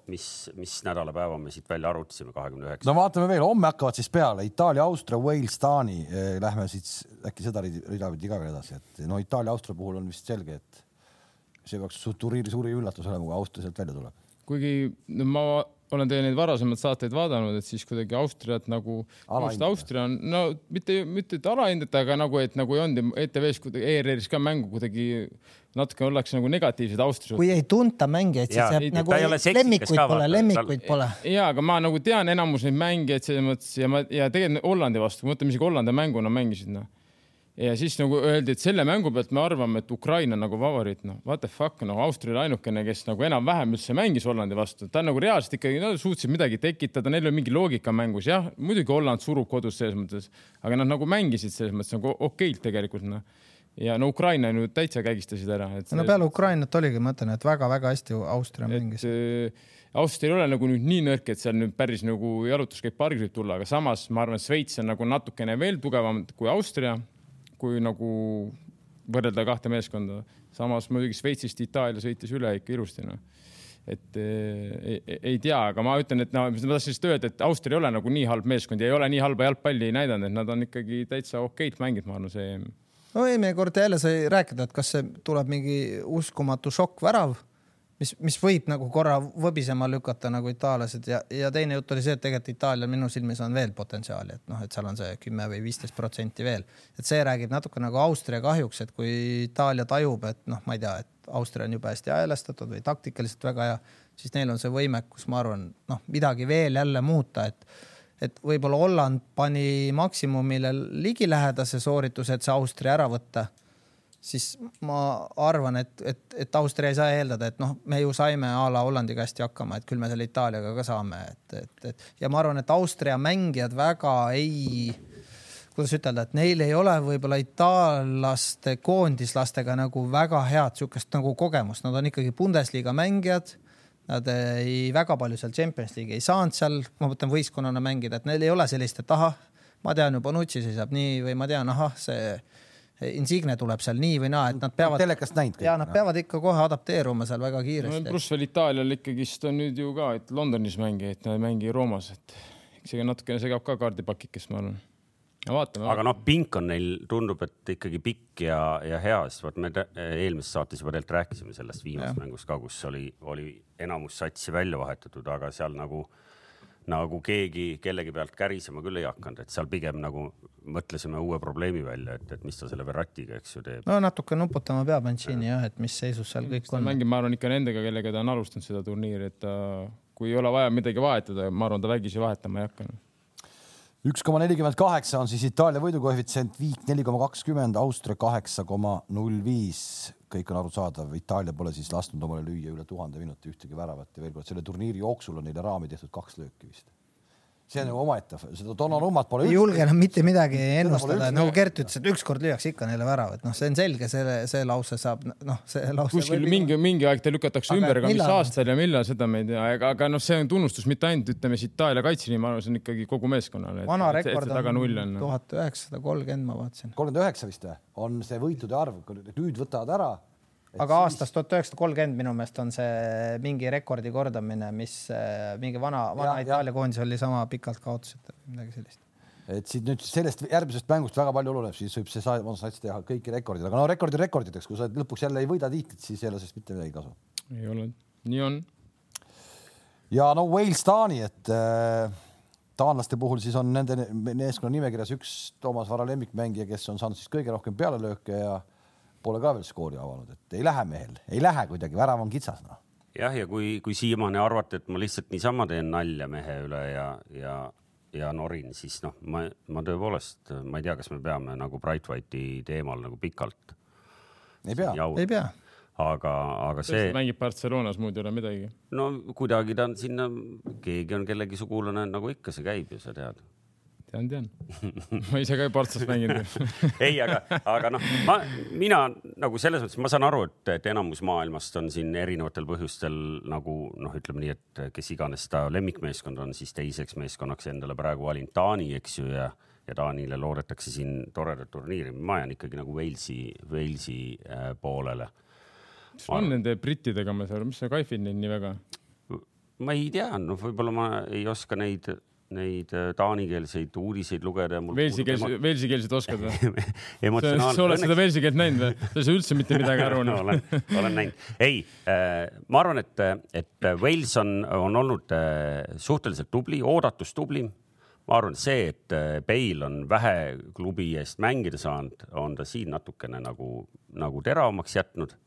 Speaker 2: mis, mis nädalapäeva me siit välja arutasime, kahekümne üheksa.
Speaker 1: no vaatame veel, homme hakkavad siis peale Itaalia, Austria, Wales, Taani. Eh, lähme siis äkki seda rida pidi ka veel edasi, et no Itaalia, Austria puhul on vist selge, et see peaks turniiri suuri üllatus olema, kui Austria sealt välja tuleb.
Speaker 3: kuigi no ma olen teie neid varasemaid saateid vaadanud, et siis kuidagi Austriat nagu, Austria on no mitte, mitte et alahindata, aga nagu, et nagu ei olnud ETV-s kuidagi ERR-is ka mängu kuidagi natuke ollakse nagu negatiivsed Austria
Speaker 4: suhtes. kui ei tunta mängijaid, siis jääb nagu lemmikuid pole, lemmikuid pole.
Speaker 3: ja, aga ma nagu tean enamus neid mängijaid selles mõttes ja ma ja tegelikult Hollandi vastu, mõtleme isegi Hollandi mänguna mängisid noh ja siis nagu öeldi, et selle mängu pealt me arvame, et Ukraina on nagu favoriit, noh, what the fuck, noh, Austria oli ainukene, kes nagu enam-vähem üldse mängis Hollandi vastu, ta nagu reaalselt ikkagi, nad suutsid midagi tekitada, neil oli mingi loogika mängus, jah, muidugi Holland surub kodus selles mõttes, aga nad nagu mängisid selles mõttes nagu okeilt tegelikult, noh ja no Ukraina on ju täitsa kägistasid ära.
Speaker 4: no peale Ukrainat oligi, ma ütlen, et väga-väga hästi Austria mängis.
Speaker 3: Äh, Austria ei ole nagu nüüd nii nõrk, et seal nüüd päris nagu jalutuskäik pargis võib tulla, aga samas ma arvan, et Šveits on nagu natukene veel tugevam kui Austria kui nagu võrrelda kahte meeskonda. samas muidugi Šveitsist Itaalia sõitis üle ikka ilusti noh et ei, ei tea, aga ma ütlen, et no ma tahtsin lihtsalt öelda, et Austria ei ole nagu nii halb meeskond ja ei ole nii halba jalgpalli näidanud, et nad on ikkagi täitsa okeilt mänginud, ma arvan, see EM.
Speaker 4: no eelmine kord jälle sai rääkida, et kas see tuleb mingi uskumatu šokkvärav mis, mis võib nagu korra võbisema lükata nagu itaallased ja, ja teine jutt oli see, et tegelikult Itaalial minu silmis on veel potentsiaali, et noh, et seal on see kümme või viisteist protsenti veel, et see räägib natuke nagu Austria kahjuks, et kui Itaalia tajub, et noh, ma ei tea, et Austria on jube hästi häälestatud või taktikaliselt väga hea, siis neil on see võimekus, ma arvan, noh, midagi veel jälle muuta, et et võib-olla Holland pani maksimumile ligilähedase soorituse, et see Austria ära võtta siis ma arvan, et, et, et Austria ei saa eeldada, et noh, me ju saime a la Hollandiga hästi hakkama, et küll me selle Itaaliaga ka saame, et, et, et ja ma arvan, et Austria mängijad väga ei, kuidas ütelda, et neil ei ole võib-olla itaallaste koondislastega nagu väga head sihukest nagu kogemust, nad on ikkagi Bundesliga mängijad. Nad ei, väga palju seal Champions League'i ei saanud seal, ma mõtlen võistkonnana mängida, et neil ei ole sellist, et ahah, ma tean ju, Bonucci seisab nii või ma tean, ahah, see Insigne tuleb seal nii või naa, et nad peavad.
Speaker 1: telekast näinud.
Speaker 4: ja nad peavad ikka kohe adapteeruma seal väga kiiresti
Speaker 3: no,. pluss veel Itaalial ikkagist on nüüd ju ka, et Londonis mängijaid, nad ei mängi Roomas, et see natukene segab ka kaardipakikest, ma arvan. vaatame.
Speaker 2: aga noh, pink on neil, tundub, et ikkagi pikk ja, ja hea, sest vot me eelmises saates juba tegelikult rääkisime sellest viimasest mängust ka, kus oli, oli enamus satsi välja vahetatud, aga seal nagu nagu keegi kellegi pealt kärisema küll ei hakanud, et seal pigem nagu mõtlesime uue probleemi välja, et, et mis ta selle Verratiga, eks ju, teeb.
Speaker 4: no natuke nuputama peab Mancini jah, et mis seisus seal kõik on.
Speaker 3: mängib, ma arvan ikka nendega, kellega ta on alustanud seda turniiri, et ta, kui ei ole vaja midagi vahetada, ma arvan, ta vägisi vahetama ei hakka
Speaker 1: üks koma nelikümmend kaheksa on siis Itaalia võidukoefitsient, Viik neli koma kakskümmend, Austria kaheksa koma null viis. kõik on arusaadav, Itaalia pole siis lasknud omale lüüa üle tuhande minuti ühtegi väravat ja veel kord selle turniiri jooksul on neile raami tehtud kaks lööki vist see on nagu omaette, seda Donnarummat pole.
Speaker 4: ei julge enam mitte midagi ennustada, nagu Gert ütles, et ükskord lüüakse ikka neile värav, et noh, see on selge, selle, see lause saab, noh, see lause.
Speaker 3: kuskil mingi, mingi aeg ta lükatakse ümber, aga mis aastal ja millal, seda me ei tea, aga, aga noh, see on tunnustus mitte ainult ütleme siis Itaalia kaitseliini, ma arvan, see on ikkagi kogu meeskonnale.
Speaker 4: vana rekord on tuhat üheksasada kolmkümmend, ma vaatasin.
Speaker 1: kolmkümmend üheksa vist või? on see võitude arv, nüüd võtavad ära
Speaker 4: aga siis... aastast tuhat üheksasada kolmkümmend minu meelest on see mingi rekordi kordamine, mis äh, mingi vana, vana ja, Itaalia koondis oli sama pikalt kaotuseta, midagi sellist.
Speaker 1: et siit nüüd sellest järgmisest mängust väga palju oleneb, siis võib see sats teha kõiki rekordid, aga no rekordi rekorditeks, kui sa lõpuks jälle ei võida tiitlit, siis ei ole sellest mitte midagi kasu.
Speaker 3: ei ole, nii on.
Speaker 1: ja no Wales, Taani, et äh, taanlaste puhul siis on nende meeskonna nimekirjas üks Toomas Vara lemmikmängija, kes on saanud siis kõige rohkem pealelööke ja pole ka veel skoori avanud, et ei lähe mehel, ei lähe kuidagi, värav on kitsas noh.
Speaker 2: jah, ja kui, kui siiamaani arvati, et ma lihtsalt niisama teen nalja mehe üle ja, ja, ja norin, siis noh, ma, ma tõepoolest, ma ei tea, kas me peame nagu Bright White'i teemal nagu pikalt.
Speaker 1: ei pea,
Speaker 4: ei pea
Speaker 2: aga, aga see.
Speaker 3: mängib Barcelonas, muud ei ole midagi.
Speaker 2: no kuidagi ta on sinna, keegi on kellegi sugulane, nagu ikka see käib ju, sa tead
Speaker 3: tean, tean. ma ise ka ei Partsas mänginud
Speaker 2: ei, aga, aga noh, ma, mina nagu selles mõttes, ma saan aru, et, et enamus maailmast on siin erinevatel põhjustel nagu noh, ütleme nii, et kes iganes ta lemmikmeeskond on, siis teiseks meeskonnaks endale praegu valinud Taani, eks ju, ja, ja Taanile loodetakse siin toredat turniiri. ma jään ikkagi nagu Walesi, Walesi äh, poolele.
Speaker 3: mis on nende brittidega, ma saan aru, mis sa kaifid neid nii väga?
Speaker 2: ma ei tea, noh, võib-olla ma ei oska neid neid äh, taanikeelseid uudiseid lugeda.
Speaker 3: Velsi-keelseid, Velsi-keelseid oskad või
Speaker 2: emotsionaalne.
Speaker 3: sa oled seda Velsi keelt näinud või? sa ei saa üldse mitte midagi aru
Speaker 2: no, olen, olen näinud. ei äh,, ma arvan, et, et Wales on, on olnud äh, suhteliselt tubli, oodatust tublim. ma arvan, see, et Bale on vähe klubi eest mängida saanud, on ta siin natukene nagu, nagu teravamaks jätnud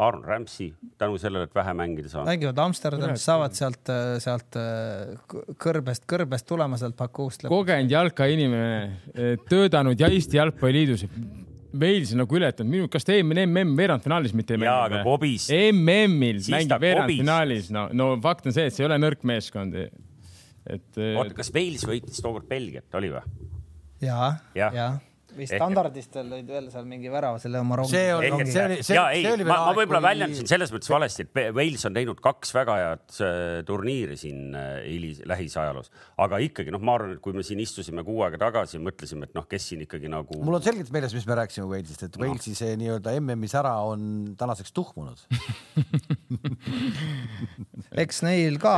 Speaker 2: Aaron Ramsey tänu sellele, et vähe mängida saanud.
Speaker 4: mängivad Amsterdamis, saavad sealt, sealt kõrbest, kõrbest tulema sealt Bakuust.
Speaker 3: kogenud jalkainimene, töötanud ja Eesti Jalgpalliliidus. Wales nagu ületanud, minu, kas ta eelmine MM veerandfinaalis mitte ei
Speaker 2: mänginud? jaa, aga Bobis.
Speaker 3: MM-il mängib veerandfinaalis, no, no fakt on see, et see ei ole nõrk meeskond. et.
Speaker 2: oota, kas Wales võitis tookord Belgiat, oli või?
Speaker 4: ja, ja, ja või standardistel lõid veel seal mingi värava selle oma rongi.
Speaker 1: see oli, see oli, see,
Speaker 2: see oli ma, ma võib-olla kui... väljendasin selles mõttes valesti, et Wales on teinud kaks väga head äh, turniiri siin hilis, äh, lähisajaloos, aga ikkagi noh, ma arvan, et kui me siin istusime kuu aega tagasi ja mõtlesime, et noh, kes siin ikkagi nagu.
Speaker 1: mul on selgelt meeles, mis me rääkisime Walesist, et Walesi see nii-öelda MM-i sära on tänaseks tuhmunud
Speaker 4: eks neil ka,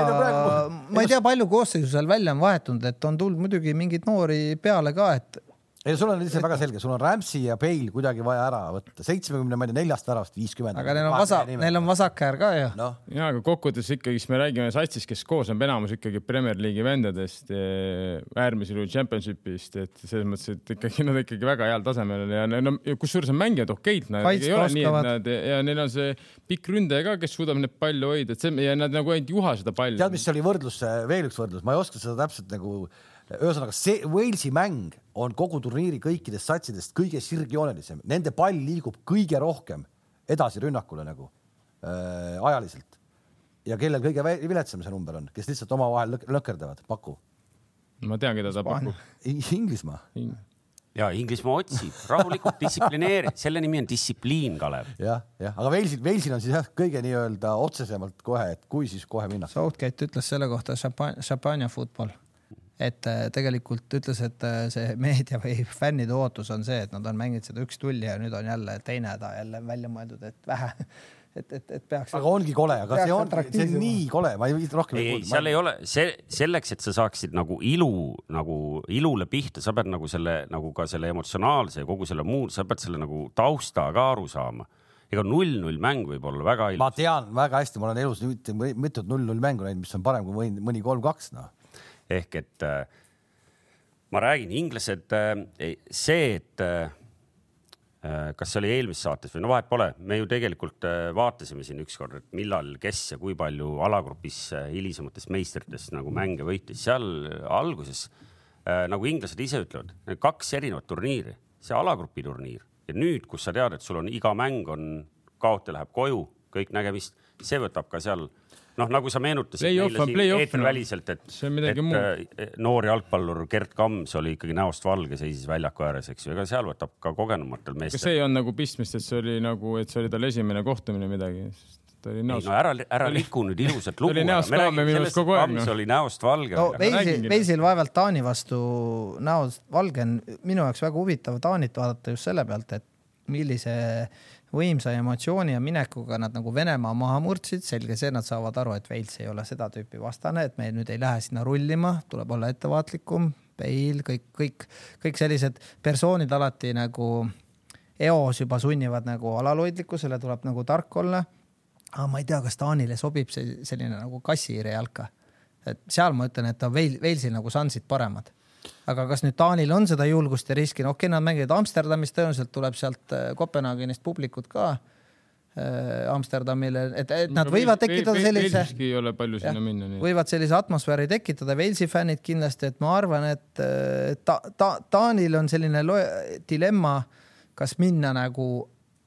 Speaker 4: ma ei tea, palju koosseisu seal välja on vahetunud, et on tulnud muidugi mingeid noori peale ka, et
Speaker 1: ei, sul on lihtsalt väga selge, sul on Ramsey ja Bale kuidagi vaja ära võtta, seitsmekümne, ma ei tea, neljast väravast viiskümmend.
Speaker 4: aga neil on vasak, neil on vasakäär ka ju
Speaker 3: no.. ja, aga kokkuvõttes ikkagi, siis me räägime satsist, kes koos on enamus ikkagi Premier League'i vendadest, äärmisel juhul Championship'ist, et selles mõttes, et ikkagi nad ikkagi väga heal tasemel ja no kusjuures on mängijad okeilt, nad ei ole nii, et nad ja neil on see pikk ründaja ka, kes suudab neid palle hoida, et see ja nad nagu ainult ei juha seda palli.
Speaker 1: tead, mis oli võrdlus, veel üks võrdlus, ma ei oska seda täpselt nagu ühesõnaga see Walesi mäng on kogu turniiri kõikidest satsidest kõige sirgjoonelisem, nende pall liigub kõige rohkem edasi rünnakule nagu äh, ajaliselt. ja kellel kõige viletsam see number on, kes lihtsalt omavahel lök lökerdavad, paku.
Speaker 3: ma tean, keda ta pakub.
Speaker 1: Inglismaa In
Speaker 2: ja Inglismaa otsib rahulikult distsiplineeri, selle nimi on distsipliin, Kalev
Speaker 1: ja,. jah, jah, aga Walesil, Walesil on siis jah, kõige nii-öelda otsesemalt kohe, et kui siis kohe minna.
Speaker 4: Southgate ütles selle kohta champagne, champagne football et äh, tegelikult ütles, et äh, see meedia või fännide ootus on see, et nad on mänginud seda üks-tulli ja nüüd on jälle teine häda jälle välja mõeldud, et vähe, et, et, et peaks.
Speaker 1: aga ongi kole, aga see on, see on nii kole, ma ei rohkem
Speaker 2: ei, ei, seal ei ole see selleks, et sa saaksid nagu ilu nagu ilule pihta, sa pead nagu selle nagu ka selle emotsionaalse ja kogu selle muu, sa pead selle nagu tausta ka aru saama. ega null-null mäng võib olla väga ilus.
Speaker 1: ma tean väga hästi, ma olen elus mitut null-null mängu näinud, mis on parem kui mõni, mõni kolm-kaks, noh.
Speaker 2: Ehk et äh, ma räägin, inglased äh,, see, et äh, kas see oli eelmises saates või no vahet pole, me ju tegelikult vaatasime siin ükskord, et millal, kes ja kui palju alagrupis hilisematest meistritest nagu mänge võitis. seal alguses nagu inglased ise ütlevad, kaks erinevat turniiri, see alagrupi turniir ja nüüd, kus sa tead, et sul on iga mäng on, kaotaja läheb koju, kõik nägemist, see võtab ka seal noh, nagu sa meenutasid
Speaker 3: Play-off on play-off, no.
Speaker 2: väliselt, et,
Speaker 3: See on midagi
Speaker 2: et
Speaker 3: muud.
Speaker 2: äh, noor jalgpallur Gerd Kams oli ikkagi näost valge, seisis väljaku ääres, eks ju, ega seal võtab ka kogenumatel
Speaker 3: kas
Speaker 2: meestel.
Speaker 3: see ei olnud nagu pistmist, et see oli nagu, et see oli tal esimene kohtumine midagi? ta oli
Speaker 2: ei
Speaker 3: näost
Speaker 2: no ära, ära
Speaker 3: oli-
Speaker 2: riku nüüd ilusat lugu.
Speaker 3: oli näost kaame minu arust kogu aeg,
Speaker 2: Kams
Speaker 3: noh.
Speaker 2: oli näost valge
Speaker 4: no
Speaker 3: räägingi.,
Speaker 4: Veilsil vaevalt Taani vastu näost valge on minu jaoks väga huvitav Taanit vaadata just selle pealt, et millise võimsa emotsiooni ja minekuga nad nagu Venemaa maha murdsid, selge see, nad saavad aru, et Wales ei ole seda tüüpi vastane, et me nüüd ei lähe sinna rullima, tuleb olla ettevaatlikum, Bale, kõik, kõik, kõik sellised persoonid alati nagu eos juba sunnivad nagu alalhoidlikkusele, tuleb nagu tark olla. aga ma ei tea, kas Taanile sobib see selline nagu kassihiire jalka. et seal ma ütlen, et on Veil-, Walesil nagu šansid paremad aga kas nüüd Taanil on seda julgust ja riski, no okei okay,, nad mängivad Amsterdamis, tõenäoliselt tuleb sealt äh, Kopenhaagenist publikut ka äh, Amsterdamile, et, et nad võivad tekitada sellise
Speaker 3: Velsiski ei ole palju sinna minna,
Speaker 4: võivad sellise atmosfääri tekitada, Walesi fännid kindlasti, et ma arvan, et äh, ta, ta, Taanil on selline dilemma, kas minna nagu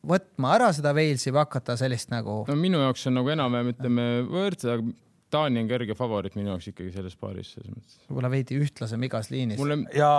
Speaker 4: võtma ära seda Walesi või hakata sellist nagu
Speaker 3: no minu jaoks on nagu enam-vähem ütleme võrdsed, aga Taani on kerge favoriit minu jaoks ikkagi selles paaris selles mõttes.
Speaker 4: võib-olla veidi ühtlasem igas liinis.
Speaker 3: mulle
Speaker 1: ja,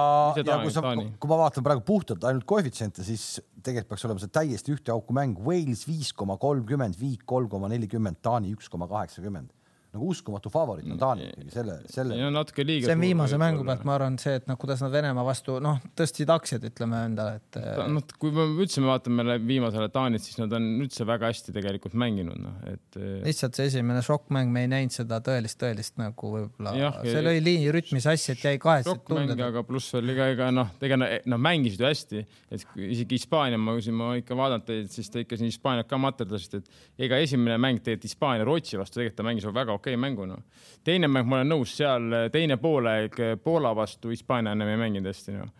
Speaker 1: ja kui sa kui ma vaatan praegu puhtalt ainult koefitsiente, siis tegelikult peaks olema see täiesti ühte auku mäng. Wales viis koma kolmkümmend, Viik kolm koma nelikümmend, Taani üks koma kaheksakümmend. Nagu uskumatu favoriit on Taani ikkagi selle, selle.
Speaker 3: ja natuke liiga.
Speaker 4: see on viimase mängu pealt, ma arvan, see, et noh, kuidas nad Venemaa vastu noh, tõstsid aktsiad, ütleme endale, et
Speaker 3: noh, kui me üldse me vaatame viimasele Taanit, siis nad on üldse väga hästi tegelikult mänginud, noh, et eh,
Speaker 4: lihtsalt see esimene šokkmäng, me ei näinud seda tõelist, tõelist nagu võib-olla see lõi liini rütmi sassi, et jäi
Speaker 3: šokkmäng,
Speaker 4: tunded.
Speaker 3: aga pluss oli ka ega noh, ega nad mängisid ju hästi, et kui isegi Hispaania, ma siin ma ikka vaadanud teid, siis te ikka siin Hispaaniat ka materdasite, et ega esimene mäng tegelikult Hispaania Rootsi vastu tegelikult ta mängis väga okei mängu noh. teine mäng, ma olen nõus, seal teine poolaeg Poola vastu Hispaania enam ei mänginud hästi noh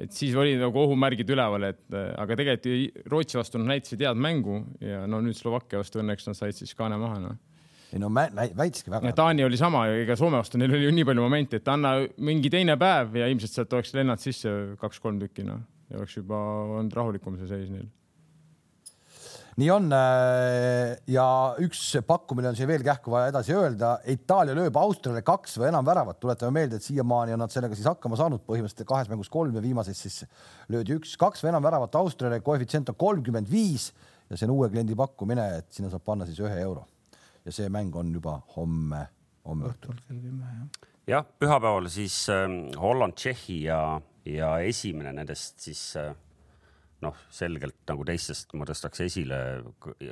Speaker 3: et siis oli nagu ohumärgid üleval, et äh, aga tegelikult Rootsi vastu nad näitasid head mängu ja no nüüd Slovakkia vastu õnneks nad said siis kaane maha noh.
Speaker 1: ei no väitski väga.
Speaker 3: Taani oli sama, ega Soome vastu neil oli ju nii palju momente, et anna mingi teine päev ja ilmselt sealt oleks lennanud sisse kaks-kolm tükki noh ja oleks juba olnud rahulikum see seis neil.
Speaker 1: Nii on äh, ja üks pakkumine on siin veel kähku vaja edasi öelda. Itaalia lööb Austriale kaks või enam väravat, tuletame meelde, et siiamaani on nad sellega siis hakkama saanud, põhimõtteliselt kahes mängus kolm ja viimases siis löödi üks, kaks või enam väravat Austriale, koefitsient on kolmkümmend viis ja see on uue kliendi pakkumine, et sinna saab panna siis ühe euro. ja see mäng on juba homme, homme õhtul.
Speaker 4: jah,
Speaker 2: pühapäeval siis ähm, Holland, Tšehhi ja, ja esimene nendest siis äh, noh, selgelt nagu teistest ma tõstaks esile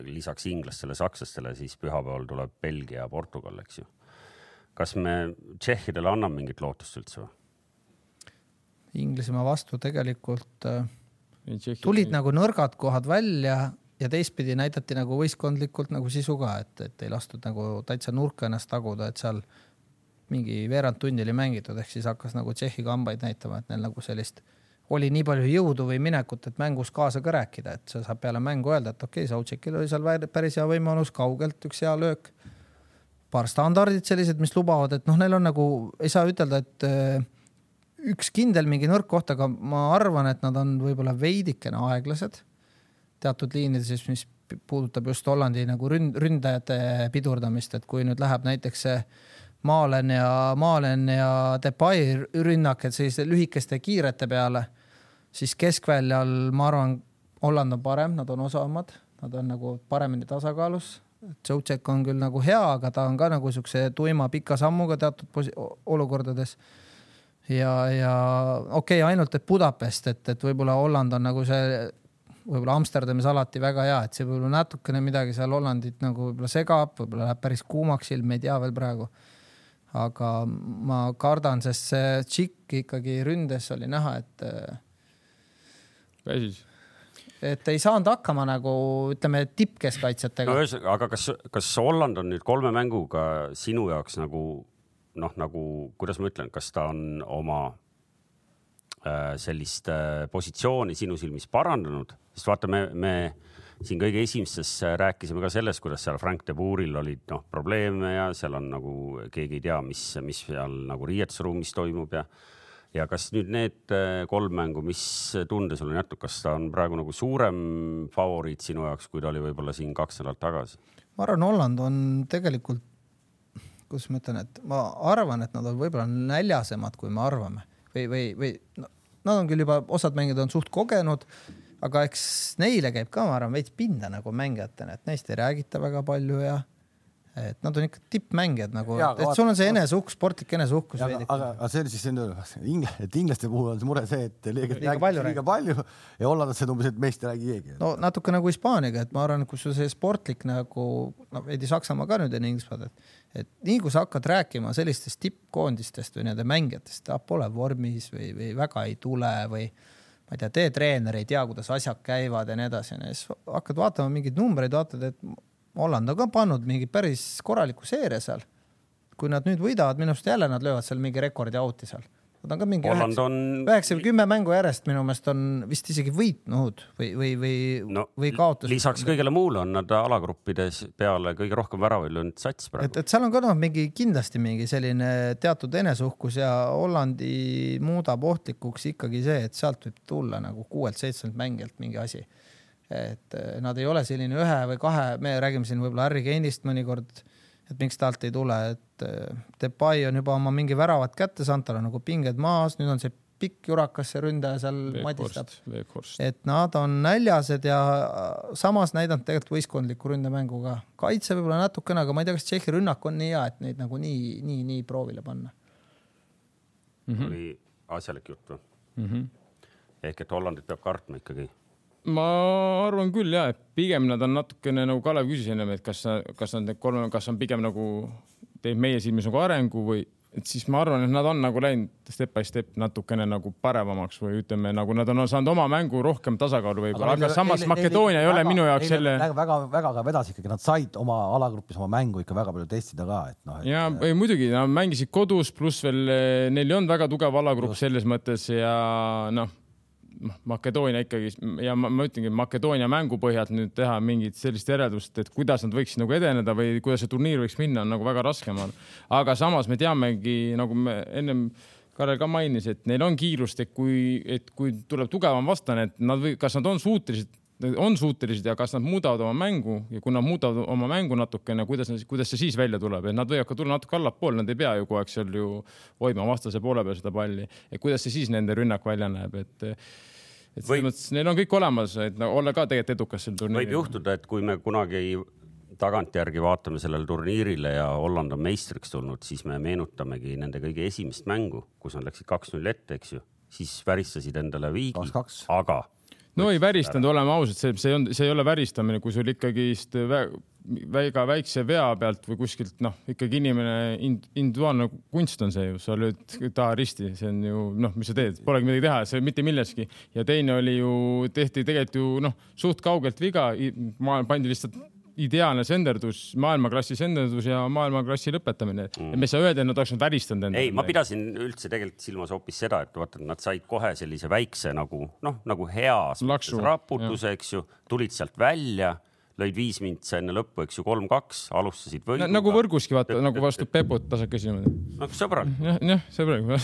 Speaker 2: lisaks inglastele, sakslastele, siis pühapäeval tuleb Belgia ja Portugal, eks ju. kas me tšehhidele anname mingit lootust üldse või?
Speaker 4: Inglismaa vastu tegelikult äh, tulid nagu nõrgad kohad välja ja teistpidi näidati nagu võistkondlikult nagu sisu ka, et, et ei lastud nagu täitsa nurka ennast taguda, et seal mingi veerand tundi oli mängitud, ehk siis hakkas nagu Tšehhi kambaid näitama, et neil nagu sellist oli nii palju jõudu või minekut, et mängus kaasa ka rääkida, et sa saad peale mängu öelda, et okei okay,, Sautšekil oli seal päris hea võimalus, kaugelt üks hea löök. paar standardit sellised, mis lubavad, et noh, neil on nagu, ei saa ütelda, et äh, üks kindel mingi nõrk koht, aga ma arvan, et nad on võib-olla veidikene aeglased teatud liinides, mis puudutab just Hollandi nagu ründ-, ründajate pidurdamist, et kui nüüd läheb näiteks see Maalen ja Maalen ja Depay rünnak, et selliste lühikeste kiirete peale, siis keskväljal ma arvan, Holland on parem, nad on osavamad, nad on nagu paremini tasakaalus. Tšotšek on küll nagu hea, aga ta on ka nagu siukse tuima pika sammuga teatud olukordades ja, ja okei okay,, ainult et Budapest, et, et võib-olla Holland on nagu see, võib-olla Amsterdamis alati väga hea, et see võib-olla natukene midagi seal Hollandit nagu võib-olla segab, võib-olla läheb päris kuumaks ilm, ei tea veel praegu. aga ma kardan, sest see tšikk ikkagi ründes oli näha, et
Speaker 3: väsis.
Speaker 4: et ei saanud hakkama nagu ütleme tippkeskkaitsjatega
Speaker 2: no aga kas, kas Holland on nüüd kolme mänguga sinu jaoks nagu noh, nagu kuidas ma ütlen, kas ta on oma äh, sellist äh, positsiooni sinu silmis parandanud, sest vaata, me, me siin kõige esimestes äh, rääkisime ka sellest, kuidas seal Frank de Boeril olid noh probleeme ja seal on nagu keegi ei tea, mis, mis seal nagu riietusruumis toimub ja ja kas nüüd need äh, kolm mängu, mis tunde sul on jätnud, kas ta on praegu nagu suurem favoriit sinu jaoks, kui ta oli võib-olla siin kaks nädalat tagasi?
Speaker 4: ma arvan, Holland on tegelikult, kuidas ma ütlen, et ma arvan, et nad on võib-olla näljasemad, kui me arvame või, või, või no, nad on küll juba, osad mängijad on suht kogenud, aga eks neile käib ka, ma arvan, veits pinda nagu mängijatena, et neist ei räägita väga palju ja et nad on ikka tippmängijad nagu, et sul on see eneseuhkus, sportlik eneseuhkus
Speaker 1: aga, aga, aga see oli siis ingle,, et inglaste puhul on see mure see, et liiga,
Speaker 4: Liiga palju
Speaker 1: liiga palju ja hollandlased umbes, et meist ei räägi keegi.
Speaker 4: no natuke nagu Hispaaniaga, et ma arvan, kui sul see sportlik nagu noh, veidi Saksamaa ka nüüd on Inglismaal, et, et nii kui sa hakkad rääkima sellistest tippkoondistest või nende mängijatest, ta pole vormis või, või väga ei tule või ma ei tea, teie treener ei tea, kuidas asjad käivad ja nii edasi, siis hakkad vaatama mingeid numbreid, vaatad, et Holland on ka pannud mingi päris korraliku seeria seal. kui nad nüüd võidavad, minu arust jälle nad löövad seal mingi rekordi auti seal. Nad on ka mingi üheksa või kümme mängu järjest minu meelest on vist isegi võitnud või, või, või
Speaker 2: no
Speaker 4: või kaotus.
Speaker 2: lisaks kõigele muule on nad alagruppides peale kõige rohkem väravaid löönud sats praegu
Speaker 4: et, et seal on ka noh, mingi kindlasti mingi selline teatud eneseuhkus ja Hollandi muudab ohtlikuks ikkagi see, et sealt võib tulla nagu kuuelt-seitsmelt mängijalt mingi asi. Et eh, nad ei ole selline ühe või kahe, me räägime siin võib-olla Harry Kane'ist mõnikord, et miks talt ei tule, et eh, Depay on juba oma mingi väravad kätte saanud, tal on nagu pinged maas, nüüd on see pikk jurakas, see ründaja seal madistab. Et nad on näljased ja samas näidanud tegelikult võistkondliku ründemängu ka. kaitse võib-olla natukene, aga ma ei tea, kas Tšehhi rünnak on nii hea, et neid nagu nii, nii, nii proovile panna.
Speaker 2: oli asjalik jutt või?
Speaker 3: Mhm.
Speaker 2: ehk et Hollandit peab kartma ikkagi.
Speaker 3: Ma arvan küll ja, et pigem nad on natukene nagu Kalev küsis ennem, et kas, kas nad need kolm, kas on pigem nagu teeb meie silmis nagu arengu või et siis ma arvan, et nad on nagu läinud step by step natukene nagu paremamaks või ütleme nagu nad on saanud oma mängu rohkem tasakaalu võib-olla, aga samas Makedoonia ei ole minu jaoks selle.
Speaker 1: väga, väga ka vedas ikkagi, nad said oma alagrupis oma mängu ikka väga palju testida ka, et noh.
Speaker 3: ja ei, muidugi nad mängisid kodus, pluss veel eh, neil ei olnud väga tugev alagrupp selles mõttes ja noh, Makedoonia ikkagi ja ma, ma ütlengi, Makedoonia mängu põhjalt nüüd teha mingit sellist järeldust, et kuidas nad võiksid nagu edeneda või kuidas see turniir võiks minna, on nagu väga raske, ma arvan. aga samas me teamegi, nagu me ennem Karel ka mainis, et neil on kiirust, et kui, et kui tuleb tugevam vastane, et nad või kas nad on suutelised on suutelised ja kas nad muudavad oma mängu ja kui nad muudavad oma mängu natukene, kuidas, kuidas see siis välja tuleb, et nad võivad ka tulla natuke allapoole, nad ei pea ju kogu aeg seal ju hoidma vastase poole peal seda palli, et kuidas see siis nende rünnak välja näeb, et et selles
Speaker 2: Võib-
Speaker 3: mõttes neil on kõik olemas, et no, olla ka tegelikult edukas sel
Speaker 2: võib
Speaker 3: turniiril.
Speaker 2: juhtuda, et kui me kunagi tagantjärgi vaatame sellele turniirile ja Holland on meistriks tulnud, siis me meenutamegi nende kõige esimest mängu, kus nad läksid kaks-null ette, eks ju, siis väristasid endale viigi,
Speaker 1: 2-2.
Speaker 2: aga
Speaker 3: no ei väristanud, oleme ausad, see, see on, see ei ole väristamine, kui sul ikkagist vä- väga väikse vea pealt või kuskilt noh, ikkagi inimene ind, individuaalne kunst on see ju, sa lööd taha risti, see on ju noh, mis sa teed, polegi midagi teha, see mitte milleski. Ja teine oli ju, tehti tegelikult ju noh, suht kaugelt viga, pandi lihtsalt ideaalne senderdus, maailmaklassi senderdus ja maailmaklassi lõpetamine mm.. me ei saa öelda, et nad oleks nüüd väristanud endale.
Speaker 2: ei, ma pidasin üldse tegelikult silmas hoopis seda, et vaata, nad said kohe sellise väikse nagu noh, nagu heas
Speaker 3: Laksu,
Speaker 2: raputuse, eks ju, tulid sealt välja, lõid viis mintsa enne lõppu, eks ju, kolm-kaks, alustasid võiduga.
Speaker 3: nagu võrguski vaata, nagu vastu Peput tasakesi niimoodi.
Speaker 2: noh, sõbrad,
Speaker 3: jah, jah, see praegu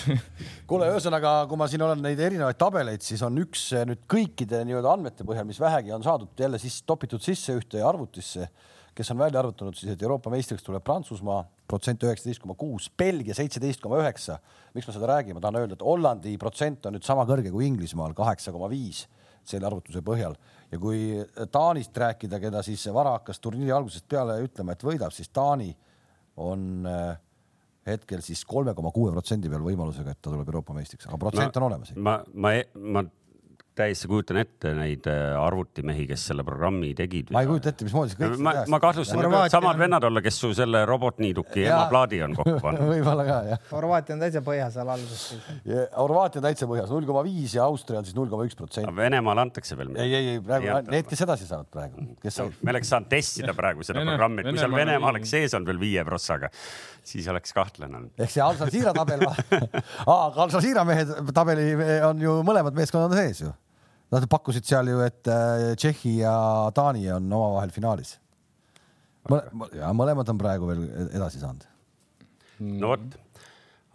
Speaker 1: kuule, ühesõnaga, kui ma siin olen neid erinevaid tabeleid, siis on üks eh, nüüd kõikide nii-öelda andmete põhjal, mis vähegi on saadud jälle siis topitud sisse ühte arvutisse, kes on välja arvutanud siis, et Euroopa meistriks tuleb Prantsusmaa protsent üheksateist koma kuus, Belgia seitseteist koma üheksa. miks ma seda räägin, ma tahan öelda, et Hollandi protsent on nüüd sama kõrge kui Inglismaal, kaheksa koma viis selle arvutuse põhjal ja kui Taanist rääkida, keda siis Vara hakkas turniiri algusest peale ütlema, et võidab, siis Taani on äh, hetkel siis kolme koma kuue protsendi peal võimalusega, et ta tuleb Euroopa meistriks, aga protsent on olemas.
Speaker 2: ma, ma, ma täiesti kujutan ette neid äh, arvutimehi, kes selle programmi tegid.
Speaker 1: ma ei kujuta ette, mismoodi see kõik.
Speaker 2: ma, ma kahtlustan, et need samad vennad olla, kes su selle robotniiduki emaplaadi on kokku pannud
Speaker 1: võib-olla ka jah.
Speaker 4: Horvaatia on täitsa põhjas seal alguses.
Speaker 1: Horvaatia täitsa põhjas, null koma viis ja Austria on siis null koma üks protsenti.
Speaker 2: Venemaale antakse veel
Speaker 1: midagi? ei, ei, ei praegu need, kes edasi saavad praegu, kes
Speaker 2: no,. me oleks saanud testida praegu seda Vene, programmi, et kui seal Venemaa oleks sees olnud veel viie prossaga, siis oleks kahtlane olnud.
Speaker 1: ehk see Al Jazeera tabel aga Al Jazeera mehed tabeli on ju mõlemad meeskonnad sees ju Nad pakkusid seal ju, et äh, Tšehhi ja Taani on omavahel finaalis. ja mõlemad on praegu veel edasi saanud.
Speaker 2: no vot,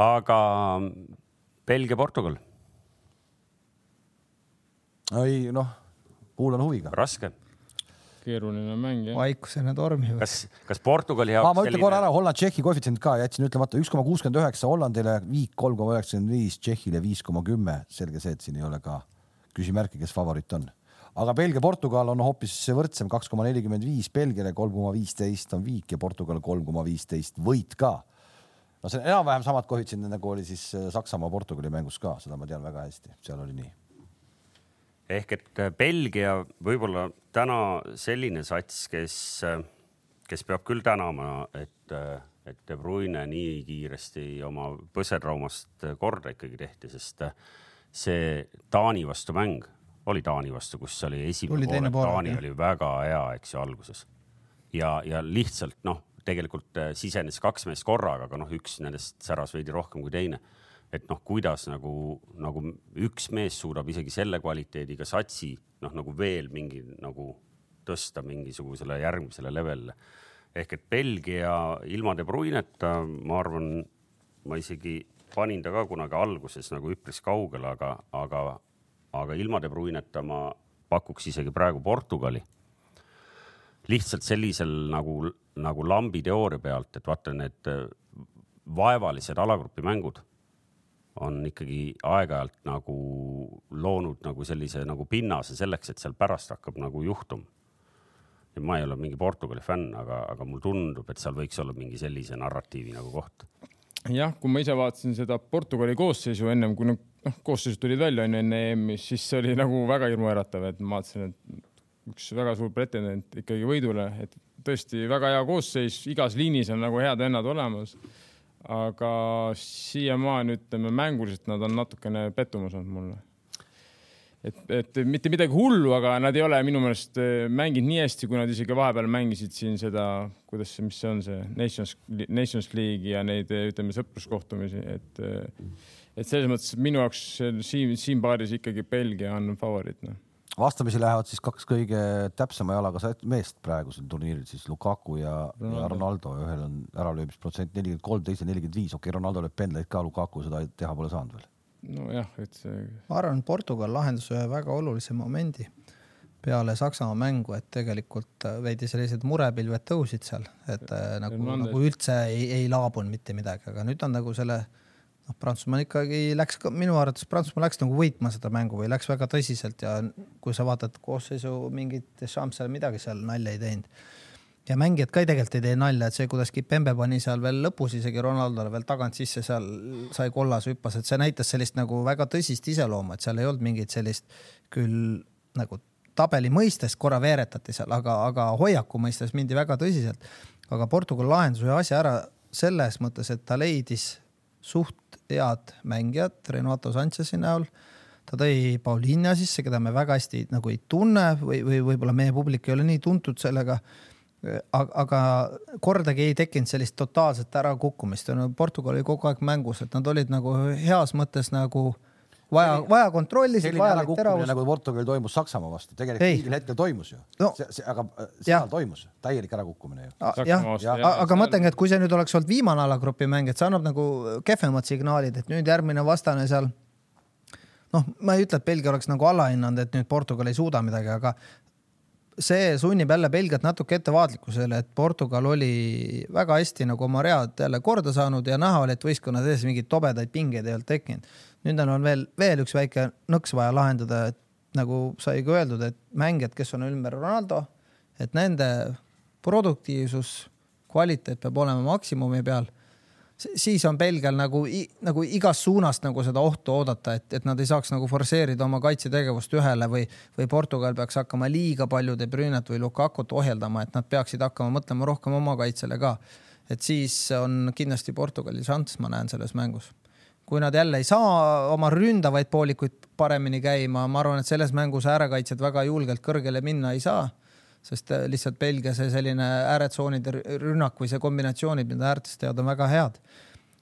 Speaker 2: aga Belgia-Portugal.
Speaker 1: ei noh, kuulan huviga.
Speaker 2: raske
Speaker 3: keeruline mäng jah.
Speaker 4: vaikusene torm ju.
Speaker 2: kas, kas Portugali jaoks
Speaker 1: ah,? ma ütlen selline... korra ära, Holland-Tšehhi koefitsient ka jätsin ütlemata, üks koma kuuskümmend üheksa Hollandile, viik kolm koma üheksakümmend viis, Tšehhile viis koma kümme, selge see, et siin ei ole ka küsimärki, kes favoriit on. aga Belgia-Portugal on hoopis võrdsem, kaks koma nelikümmend viis Belgiale, kolm koma viisteist on viik ja Portugal kolm koma viisteist võit ka. no see enam-vähem samad koefitsiendid, nagu oli siis äh, Saksamaa-Portugali mängus ka, seda ma tean väga hästi, seal oli nii
Speaker 2: ehk et äh, Belgia võib-olla täna selline sats, kes, äh, kes peab küll tänama, et, et De Bruyne nii kiiresti oma põsetraumast korda ikkagi tehti, sest see Taani vastu mäng oli Taani vastu, kus oli esimene pool, Taani oli väga hea, eks ju, alguses. ja, ja lihtsalt noh, tegelikult äh, sisenes kaks meest korraga, aga noh, üks nendest säras veidi rohkem kui teine. et noh, kuidas nagu, nagu üks mees suudab isegi selle kvaliteediga satsi noh, nagu veel mingi nagu tõsta mingisugusele järgmisele levelile. ehk et Belgia ilma De Bruyne'ta, ma arvan, ma isegi panin ta ka kunagi alguses nagu üpris kaugele, aga, aga, aga ilma De Bruyne'ta ma pakuks isegi praegu Portugali. lihtsalt sellisel nagu, nagu lambi teooria pealt, et vaata need äh, vaevalised alagrupi mängud on ikkagi aeg-ajalt nagu loonud nagu sellise nagu pinnase selleks, et seal pärast hakkab nagu juhtuma. ja ma ei ole mingi Portugali fänn, aga, aga mulle tundub, et seal võiks olla mingi sellise narratiivi nagu koht
Speaker 3: jah, kui ma ise vaatasin seda Portugali koosseisu ennem kui noh, koosseisud tulid välja onju enne EM-i, siis see oli nagu väga hirmuäratav, et ma vaatasin, et üks väga suur pretendent ikkagi võidule, et tõesti väga hea koosseis, igas liinis on nagu head vennad olemas. aga siiamaani ütleme mänguliselt nad on natukene pettumus olnud mulle et, et mitte midagi hullu, aga nad ei ole minu meelest eh, mänginud nii hästi, kui nad isegi vahepeal mängisid siin seda, kuidas see, mis see on, see Nations, Nations League'i ja neid, eh, ütleme, sõpruskohtumisi, et, eh, et selles mõttes minu jaoks siin, siin paaris ikkagi Belgia on favoriit, noh.
Speaker 1: Vastamisi lähevad siis kaks kõige täpsema jalaga meest praegusel turniiril, siis Lukaku ja Ronaldo, ja Ronaldo, ühel on äralöömisprotsent nelikümmend kolm, teisel nelikümmend viis, okei okay,, Ronaldo lööb pendleid ka, Lukaku seda teha pole saanud veel
Speaker 3: nojah, et see.
Speaker 4: ma arvan, Portugal lahendas ühe väga olulise momendi peale Saksamaa mängu, et tegelikult äh, veidi sellised murepilved tõusid seal, et äh, nagu, nagu üldse ei, ei laabunud mitte midagi, aga nüüd on nagu selle noh, Prantsusmaa ikkagi läks, minu arvates Prantsusmaa läks nagu võitma seda mängu või läks väga tõsiselt ja kui sa vaatad koosseisu mingit midagi seal nalja ei teinud ja mängijad ka tegelikult ei tee nalja, et see, kuidas Kipembe pani seal veel lõpus isegi Ronaldole veel tagant sisse, seal sai kollase hüppas, et see näitas sellist nagu väga tõsist iseloomu, et seal ei olnud mingit sellist küll nagu tabeli mõistes korra veeretati seal, aga, aga hoiaku mõistes mindi väga tõsiselt. aga Portugal lahendas ühe asja ära selles mõttes, et ta leidis suht head mängijat Renato Sanchez'i näol ta tõi Paulinia sisse, keda me väga hästi nagu ei tunne või, või võib-olla meie publik ei ole nii tuntud sellega aga kordagi ei tekkinud sellist totaalset ärakukkumist, Portugal oli kogu aeg mängus, et nad olid nagu heas mõttes nagu vaja, vaja kontrollisid, vaja
Speaker 1: teravust. nagu Portugal toimus Saksamaa vastu, tegelikult mingil hetkel toimus ju no,. aga äh, seal ja. toimus täielik ärakukkumine ju.
Speaker 4: jah, ja, aga ma mõtlengi, et kui see nüüd oleks olnud viimane alagrupi mäng, et see annab nagu kehvemad signaalid, et nüüd järgmine vastane seal noh, ma ei ütle, et Belgia oleks nagu alahinnanud, et nüüd Portugal ei suuda midagi, aga see sunnib jälle Belgiat natuke ettevaatlikkusele, et Portugal oli väga hästi nagu oma read jälle korda saanud ja näha oli, et võistkonna sees mingeid tobedaid pingeid ei olnud tekkinud. nüüd on veel, veel üks väike nõks vaja lahendada, et nagu sai ka öeldud, et mängijad, kes on ümber Ronaldo, et nende produktiivsus, kvaliteet peab olema maksimumi peal. Siis on Belgial nagu, nagu igast suunast nagu seda ohtu oodata, et, et nad ei saaks nagu forsseerida oma kaitsetegevust ühele või, või Portugal peaks hakkama liiga palju De Bruynet või Lukakut ohjeldama, et nad peaksid hakkama mõtlema rohkem oma kaitsele ka. et siis on kindlasti Portugalil šanss, ma näen selles mängus. kui nad jälle ei saa oma ründavaid poolikuid paremini käima, ma arvan, et selles mängus äärekaitsjad väga julgelt kõrgele minna ei saa sest äh, lihtsalt Belgia see selline ääretsoonide rünnak või see kombinatsioonid, mida äärtest teevad, on väga head.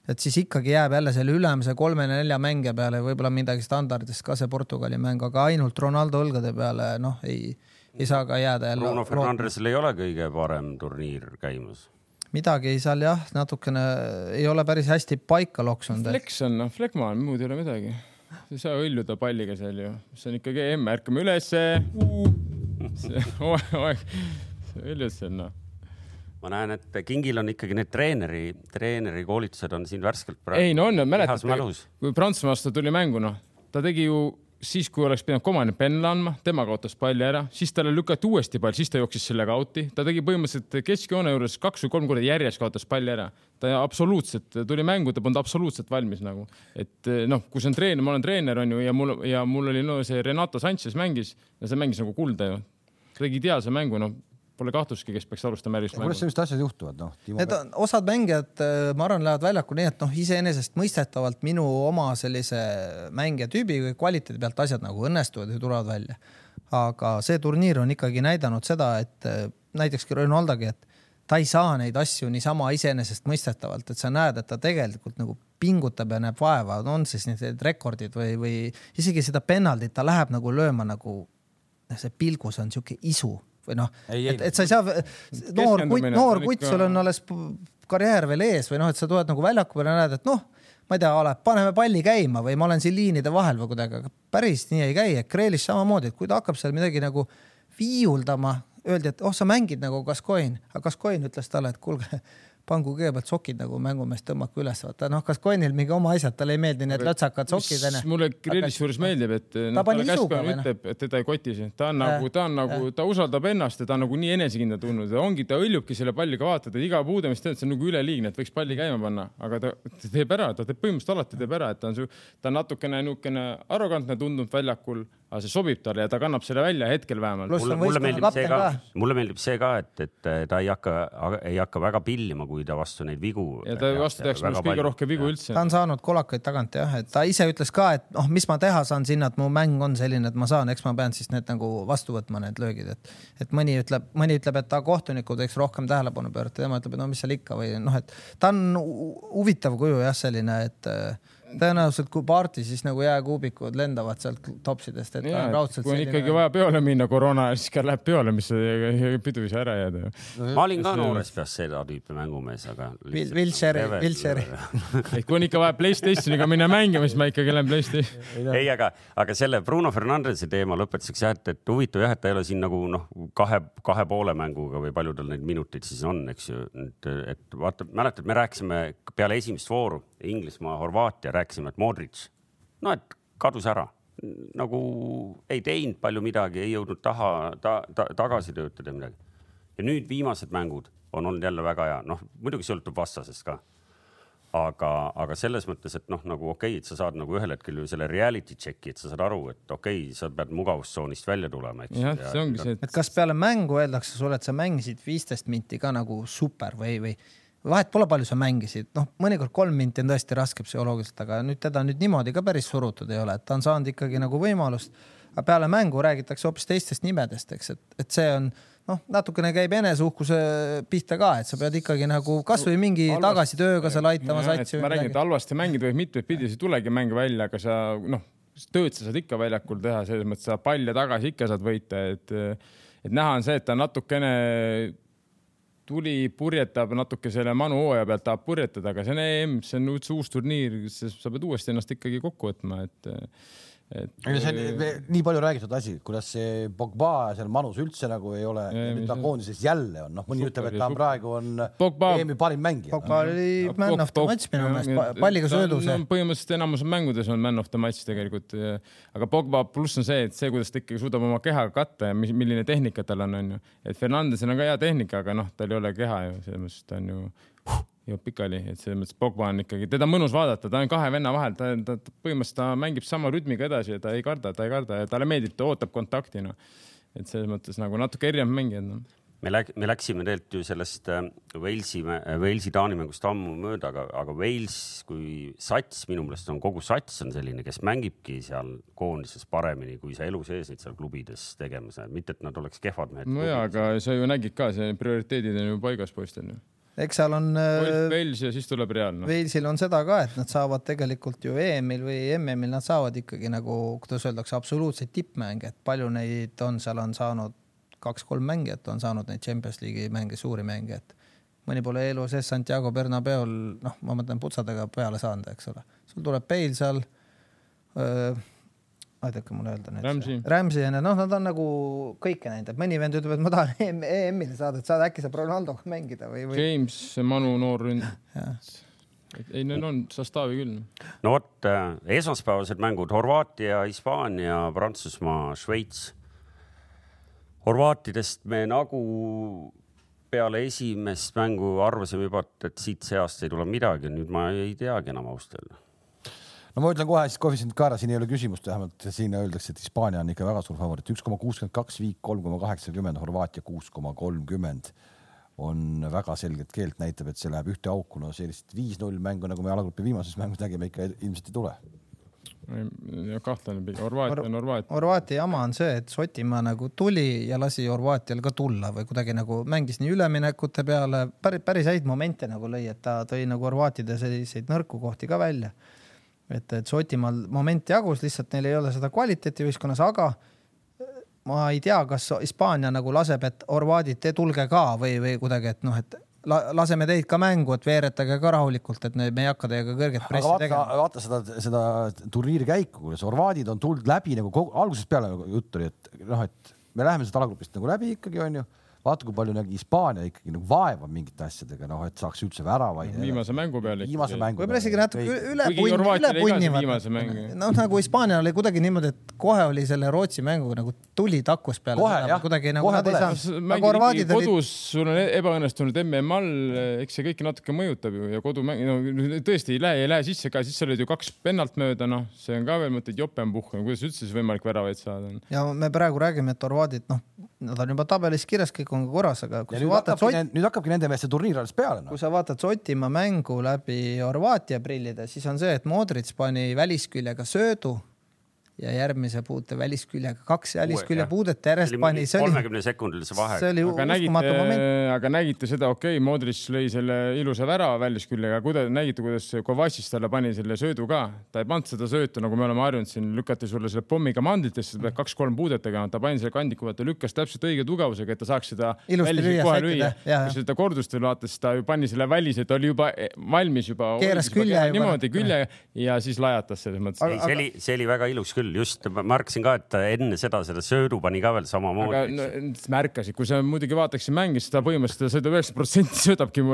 Speaker 4: et siis ikkagi jääb jälle selle ülemise kolme-nelja mängija peale võib-olla midagi standardist ka see Portugali mäng, aga ainult Ronaldo õlgade peale noh, ei, ei saa ka jääda jälle.
Speaker 2: Bruno Fernandesel ei ole kõige parem turniir käimas
Speaker 4: midagi seal jah, natukene ei ole päris hästi paika loksunud.
Speaker 3: Flex on noh, Flegma on, muud ei ole midagi. sa ei saa hõljuda palliga seal ju, see on ikkagi EM, ärkame ülesse uh hooaeg, üldse noh
Speaker 2: ma näen, et Kingil on ikkagi need treeneri, treeneri koolitused on siin värskelt praegu.
Speaker 3: ei no on, mäletate, kui Prantsusmaa vastu tuli mängu, noh, ta tegi ju siis, kui oleks pidanud Komani penne andma, tema kaotas palli ära, siis talle lükati uuesti pall, siis ta jooksis sellega out'i, ta tegi põhimõtteliselt keskjoone juures kaks või kolm korda järjest kaotas palli ära. ta absoluutselt tuli mängu, ta polnud absoluutselt valmis nagu, et noh, kui see on treener, ma olen treener, on ju, ja mul ja mul oli no see Renato Sanchez mängis ja see mängis nagu kulda ju. Tegi ideaalse mängu, noh, pole kahtlustki, kes peaks alustama järgmist
Speaker 1: mängu. kuidas sellised asjad juhtuvad, noh?
Speaker 4: Need on, osad mängijad, äh, ma arvan, lähevad väljakule nii, et noh, iseenesestmõistetavalt minu oma sellise mängijatüübi või kvaliteedi pealt asjad nagu õnnestuvad ja tulevad välja. aga see turniir on ikkagi näidanud seda, et äh, näiteks Ronaldogi, et ta ei saa neid asju niisama iseenesestmõistetavalt, et sa näed, et ta tegelikult nagu pingutab ja näeb vaeva, on siis need rekordid või, või isegi seda penaldit, ta läheb nagu lööma nagu noh, see pilgus on sihuke isu või noh, et, et sa ei saa, noor kutt, noor kutt, sul on alles karjäär veel ees või noh, et sa tuled nagu väljaku peale ja näed, et noh, ma ei tea, Alev, paneme palli käima või ma olen siin liinide vahel või kuidagi, aga päris nii ei käi, et Kreelis samamoodi, et kui ta hakkab seal midagi nagu viiuldama, öeldi, et oh, sa mängid nagu Gascoigne, aga Gascoigne ütles talle, et kuulge pangu kõigepealt sokid nagu mängumees tõmmake üles, vaata noh, kas Coinil mingi oma asjad, talle ei meeldi need lötsakad sokid onju.
Speaker 3: mulle Grillis juures meeldib, et noh, talle käskpäev ütleb, et teda ei koti see, ta on nagu, ta on nagu, ta usaldab ennast ja ta on nagu nii enesekindel tulnud. Ja ongi, ta hõljubki selle palliga, vaatad, et iga puude, mis teed, see on nagu üleliigne, et võiks palli käima panna, aga ta, ta teeb ära, ta teeb põhimõtteliselt alati teeb ära, et ta on su, ta on natukene niisugune arrogantne tundunud väljakul aga see sobib talle ja ta kannab selle välja hetkel vähemalt.
Speaker 2: mulle, mulle meeldib see ka, mulle meeldib see ka, et, et ta ei hakka, ei hakka väga pillima, kui ta vastu neid vigu.
Speaker 3: ja ta vastu tehakse minu arust kõige rohkem vigu üldse.
Speaker 4: ta on saanud kolakaid tagant jah, et ta ise ütles ka, et noh, mis ma teha saan sinna, et mu mäng on selline, et ma saan, eks ma pean siis need nagu vastu võtma, need löögid, et, et mõni ütleb, mõni ütleb, et ta kohtunikud võiks rohkem tähelepanu pöörata, tema ütleb, et no mis seal ikka või noh, et ta on huvitav kuju jah, selline, et tõenäoliselt kui parti, siis nagu jääkuubikud lendavad sealt topsidest, et ja,
Speaker 3: raudselt. kui on selline... ikkagi vaja peole minna koroona ajal, siis ka läheb peole, mis pidu ei saa ära jääda ju
Speaker 2: ma olin ka noores peas seda tüüpi mängumees, aga.
Speaker 4: Wiltshire, Wiltshire.
Speaker 3: et kui on ikka vaja Playstationiga minna mängima, siis ma ikkagi lähen Playstationi.
Speaker 2: ei, aga, aga selle Bruno Fernandese teema lõpetuseks jah, et, et huvitav jah, et ta ei ole siin nagu noh, kahe, kahe poole mänguga või palju tal neid minuteid siis on, eks ju, et, et vaata, mäletad, me rääkisime peale esimest vooru Inglismaa, Horvaatia rääkisime, et Modric, no et kadus ära, nagu ei teinud palju midagi, ei jõudnud taha ta, ta, tagasi töötada midagi. ja nüüd viimased mängud on olnud jälle väga hea, noh muidugi sõltub vastasest ka. aga, aga selles mõttes, et noh, nagu okei okay,, et sa saad nagu ühel hetkel ju selle reality check'i, et sa saad aru, et okei okay,, sa pead mugavustsoonist välja tulema, eks.
Speaker 3: jah, see ongi see
Speaker 4: et.... et kas peale mängu öeldakse sulle, et sa mängisid viisteist minti ka nagu super või, või vahet pole, palju sa mängisid, noh, mõnikord kolm minti on tõesti raske psühholoogiliselt, aga nüüd teda nüüd niimoodi ka päris surutud ei ole, et ta on saanud ikkagi nagu võimalust. aga peale mängu räägitakse hoopis teistest nimedest, eks, et, et see on noh, natukene käib eneseuhkuse pihta ka, et sa pead ikkagi nagu kasvõi mingi halvasti, tagasitööga seal aitama satsi.
Speaker 3: ma räägin, et halvasti mängida võib mitmeid pidi, ei tulegi mäng välja, aga sa noh, tööd sa saad ikka väljakul teha, selles mõttes sa palle tagasi ikka saad võita, et et näha on see, et ta natukene tuli, purjetab natuke selle manu hooaja pealt, tahab purjetada, aga see on EM, see on üldse uus turniir, sa pead uuesti ennast ikkagi kokku võtma, et
Speaker 1: et. see on nii palju räägitud asi, kuidas see Pogba seal manus üldse nagu ei ole, nüüd ta koondises jälle on, noh, mõni ütleb, et ta on praegu on EM-i parim mängija.
Speaker 4: Pogba oli man of the match minu meelest, palliga söödus.
Speaker 3: põhimõtteliselt enamus mängudes on man of the match tegelikult, aga Pogba pluss on see, et see, kuidas ta ikkagi suudab oma kehaga katta ja milline tehnika tal on, onju. et Fernandesel on ka hea tehnika, aga noh, tal ei ole keha ju, selles mõttes ta on ju joob pikali, et selles mõttes Pogba on ikkagi, teda on mõnus vaadata, ta on kahe venna vahel, ta, ta põhimõtteliselt ta mängib sama rütmiga edasi ja ta ei karda, ta ei karda ja talle meeldib, ta ootab kontakti noh. et selles mõttes nagu natuke erinev mängija noh
Speaker 2: me läk-, me läksime tegelikult ju sellest äh, Walesi, Walesi-Taani mängust ammu mööda, aga, aga Wales kui sats minu meelest on kogu sats on selline, kes mängibki seal koondises paremini, kui sa elu sees neid seal klubides tegemas näed, mitte et nad oleks kehvad mehed.
Speaker 3: no ja, aga sa ju nägid ka, see prioriteedid on ju paigas poistel ju
Speaker 4: eks seal on.
Speaker 3: Wales ja siis tuleb Real no..
Speaker 4: Walesil on seda ka, et nad saavad tegelikult ju EM-il või MM-il nad saavad ikkagi nagu, kuidas öeldakse, absoluutseid tippmänge, et palju neid on, seal on saanud kaks-kolm mängijat on saanud neid Champions League'i mänge, suuri mänge, et mõni pole elu sees Santiago Bernabeol, noh, ma mõtlen putsadega peale saanud, eks ole. sul tuleb Bale seal aidake mulle öelda nüüd.
Speaker 3: Ramsey
Speaker 4: on, noh, nad on nagu kõike näinud, et mõni vend ütleb, et ma tahan EM-ile saada, et saad äkki saab Ronaldoga mängida või, või...?
Speaker 3: James, Manu noor ründ- ei, neil on sastaavi küll.
Speaker 2: no vot äh,, esmaspäevased mängud Horvaatia, Hispaania, Prantsusmaa, Šveits horvaatidest me nagu peale esimest mängu arvasime juba, et siit see aasta ei tule midagi, nüüd ma ei teagi enam ausalt öelda.
Speaker 1: No ma ütlen kohe siis koefitsient ka ära, siin ei ole küsimust, vähemalt siin öeldakse, et Hispaania on ikka väga suur favoriit, üks koma kuuskümmend kaks, Viik kolm koma kaheksakümmend, Horvaatia kuus koma kolmkümmend. On väga selget keelt, näitab, et see läheb ühte auku, no sellist viis-null mängu, nagu me alagrupi viimases mängus nägime, ikka ilmselt ei tule.
Speaker 3: Kahtlane pigem, Horvaatia on Horvaatia.
Speaker 4: Horvaatia jama on see, et Šotimaa nagu tuli ja lasi Horvaatial ka tulla või kuidagi nagu mängis nii üleminekute peale, päris, päris häid momente nagu lõi, et ta tõi nagu horvaatide selliseid nõrku kohti ka välja. Et, et Šotimaal moment jagus, lihtsalt neil ei ole seda kvaliteeti ühiskonnas, aga ma ei tea, kas Hispaania nagu laseb, et horvaadid, te tulge ka või, või kuidagi, et noh, et la, laseme teid ka mängu, et veeretage ka rahulikult, et me ei hakka teiega kõrget pressi
Speaker 1: vaata, tegema. vaata seda, seda turniiri käiku, kuidas horvaadid on tulnud läbi nagu kogu, algusest peale nagu jutt oli, et noh, et me läheme sealt alagrupist nagu läbi ikkagi onju vaata, kui palju nägi Hispaania ikkagi nagu vaeva mingite asjadega, noh, et saaks üldse väravaid.
Speaker 3: viimase mängu peal.
Speaker 1: viimase mängu
Speaker 4: võib-olla isegi natuke üle punni, üle punnivad. noh, nagu Hispaanial oli kuidagi niimoodi, et kohe oli selle Rootsi mänguga nagu tuli takkus peale.
Speaker 1: kohe jah.
Speaker 4: kuidagi nagu nad ei
Speaker 3: saanud. horvaadid olid. kodus sul on ebaõnnestunud MM all, eks see kõik natuke mõjutab ju ja kodumäng, no tõesti ei lähe, ei lähe sisse ka, siis sa olid ju kaks pennalt mööda, noh, see on ka veel mõtteid jopenpuhh, kuidas üldse siis võimalik väravaid saada.
Speaker 4: ja me praegu räägime, et horvaadid, noh, nad on juba tabelis kirjas, kõik on korras, aga kui
Speaker 1: ja sa vaatad Sot... nüüd hakkabki nende meeste turniir alles peale no..
Speaker 4: kui sa vaatad Šotimaa mängu läbi Horvaatia prillide, siis on see, et Modric pani välisküljega söödu ja järgmise puute välisküljega, kaks väliskülje puudet järjest pani.
Speaker 2: kolmekümne sekundilise vahega.
Speaker 4: see oli aga uskumatu
Speaker 3: nägite,
Speaker 4: moment.
Speaker 3: aga nägite seda, okei okay,, Modric lõi selle ilusa värava välisküljega, kuidas, nägite, kuidas Kovačis talle pani selle söödu ka, ta ei pannud seda söötu, nagu me oleme harjunud siin, lükati sulle selle pommiga mandlitesse, sa pead kaks-kolm puudet tegema, ta pani selle kandiku, vaata lükkas täpselt õige tugevusega, et ta saaks seda väliselt kohe lüüa. kui seda kordust veel vaatas, ta ju pani selle välise, ta oli juba eh, valmis juba.
Speaker 4: keeras külje juba.
Speaker 3: niimoodi külje ja siis lajatas selles mõttes.
Speaker 2: see oli, see oli väga ilus küll, just ma märkasin ka, et enne seda selle söödu pani ka veel samamoodi. aga
Speaker 3: no, märkasid, kui sa muidugi vaataksid mängi, siis ta põhimõtteliselt sõidab üheksakümmend protsenti söödabki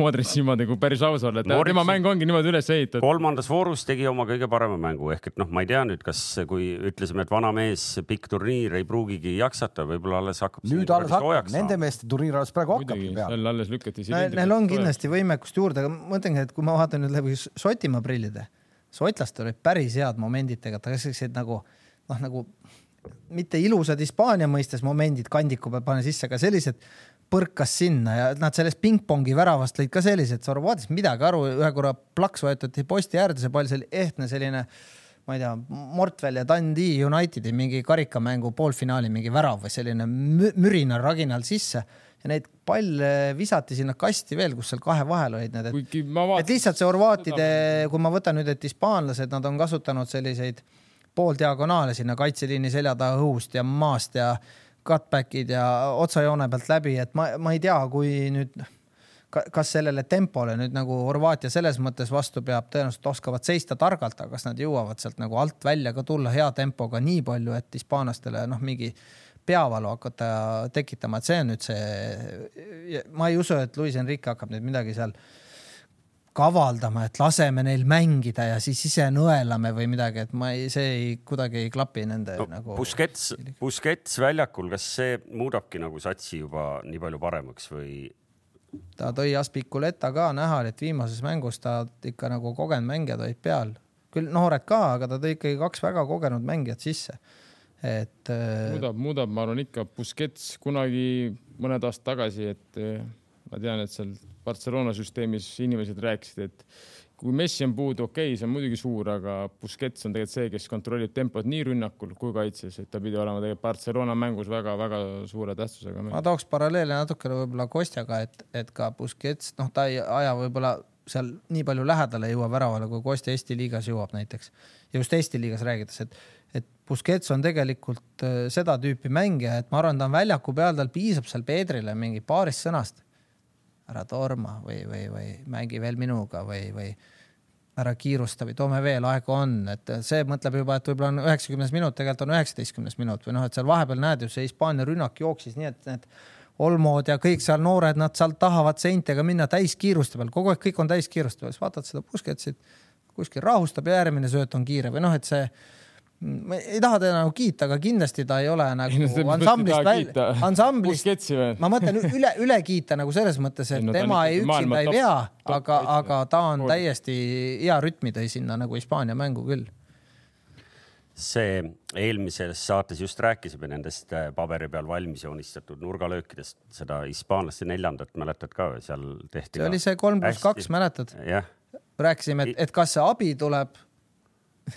Speaker 3: Modric niimoodi, kui päris aus olla, et tema mäng ongi niimoodi üles ehitatud.
Speaker 2: kolmandas voorus tegi oma kõige parema mängu ehk et noh, ma ei tea nüüd, kas, kui ütlesime, et vana mees, pikk turniir ei pruugigi jaksata, võib-olla alles hakkab.
Speaker 1: nüüd alles hakkab, nende meeste turniir alles praegu hakkabki
Speaker 3: peale. seal alles lükati.
Speaker 4: Neil on kindlasti võimekust juurde, aga ma mõtlengi, et kui ma vaatan nüüd läbi Šotimaa prillide šotlastel olid päris head momendid tegelikult, sellised nagu noh, nagu mitte ilusad Hispaania mõistes momendid kandiku peal pane sisse, aga sellised põrkas sinna ja nad sellest pingpongi väravast lõid ka sellised, vaatasid midagi aru, ühe korra plaks võetati posti äärde, see pall, see oli ehtne selline ma ei tea, Mortvel ja Dundee Unitedi mingi karikamängu poolfinaali mingi värav või selline mürinal raginal sisse ja neid palle visati sinna kasti veel, kus seal kahe vahel olid need, et, et lihtsalt see horvaatide, kui ma võtan nüüd, et hispaanlased, nad on kasutanud selliseid pooldiagonaale sinna kaitseliini selja taha õhust ja maast ja cutback'id ja otsajoone pealt läbi, et ma, ma ei tea, kui nüüd kas sellele tempole nüüd nagu Horvaatia selles mõttes vastu peab, tõenäoliselt oskavad seista targalt, aga kas nad jõuavad sealt nagu alt välja ka tulla hea tempoga nii palju, et hispaanlastele noh, mingi peavalu hakata tekitama, et see on nüüd see, ma ei usu, et Luis Enrique hakkab nüüd midagi seal kavaldama, et laseme neil mängida ja siis ise nõelame või midagi, et ma ei, see ei, kuidagi ei klapi nende no, nagu.
Speaker 2: Busquets, Busquets väljakul, kas see muudabki nagu satsi juba nii palju paremaks või
Speaker 4: ta tõi Aspiculeta ka näha, et viimases mängus ta ikka nagu kogenud mängijad olid peal, küll noored ka, aga ta tõi ikkagi kaks väga kogenud mängijat sisse. Et äh,
Speaker 3: muudab, muudab, ma arvan ikka Busquets kunagi mõned aastad tagasi, et eh, ma tean, et seal Barcelona süsteemis inimesed rääkisid, et kui Messi on puudu, okei okay,, see on muidugi suur, aga Busquets on tegelikult see, kes kontrollib tempot nii rünnakul kui kaitses, et ta pidi olema tegelikult Barcelona mängus väga-väga suure tähtsusega.
Speaker 4: ma tooks paralleele natukene võib-olla Kostjaga, et, et ka Busquets, noh, ta ei aja võib-olla seal nii palju lähedale ei jõua väravale, kui Kostja Eesti liigas jõuab näiteks. ja just Eesti liigas räägides, et, et Busquets on tegelikult äh, seda tüüpi mängija, et ma arvan, ta on väljaku peal, tal piisab seal Peedrile mingi paarist sõnast. Ära torma või, või, või mängi veel minuga või, või ära kiirusta või toome veel, aega on, et see mõtleb juba, et võib-olla on üheksakümnes minut, tegelikult on üheksateistkümnes minut või noh, et seal vahepeal näed ju see Hispaania rünnak jooksis nii, et need Olmod ja kõik seal noored, nad sealt tahavad seintega minna täiskiiruste peal, kogu aeg kõik on täiskiiruste peal, siis vaatad seda Pusketsit, kuskil rahustab ja järgmine sööt on kiire või noh, et see ma ei taha teda nagu kiita, aga kindlasti ta ei ole nagu ansamblist välja, ansamblist, ma mõtlen üle, üle kiita nagu selles mõttes, et ei, no, tema ei üksinda ei vea, aga, aga ta on täiesti hea rütmi tõi sinna nagu Hispaania mängu küll.
Speaker 2: see eelmises saates just rääkisime nendest äh, paberi peal valmis joonistatud nurgalöökidest, seda hispaanlaste neljandat mäletad ka, seal tehti.
Speaker 4: see oli see kolm pluss kaks, mäletad? rääkisime, et, et kas see abi tuleb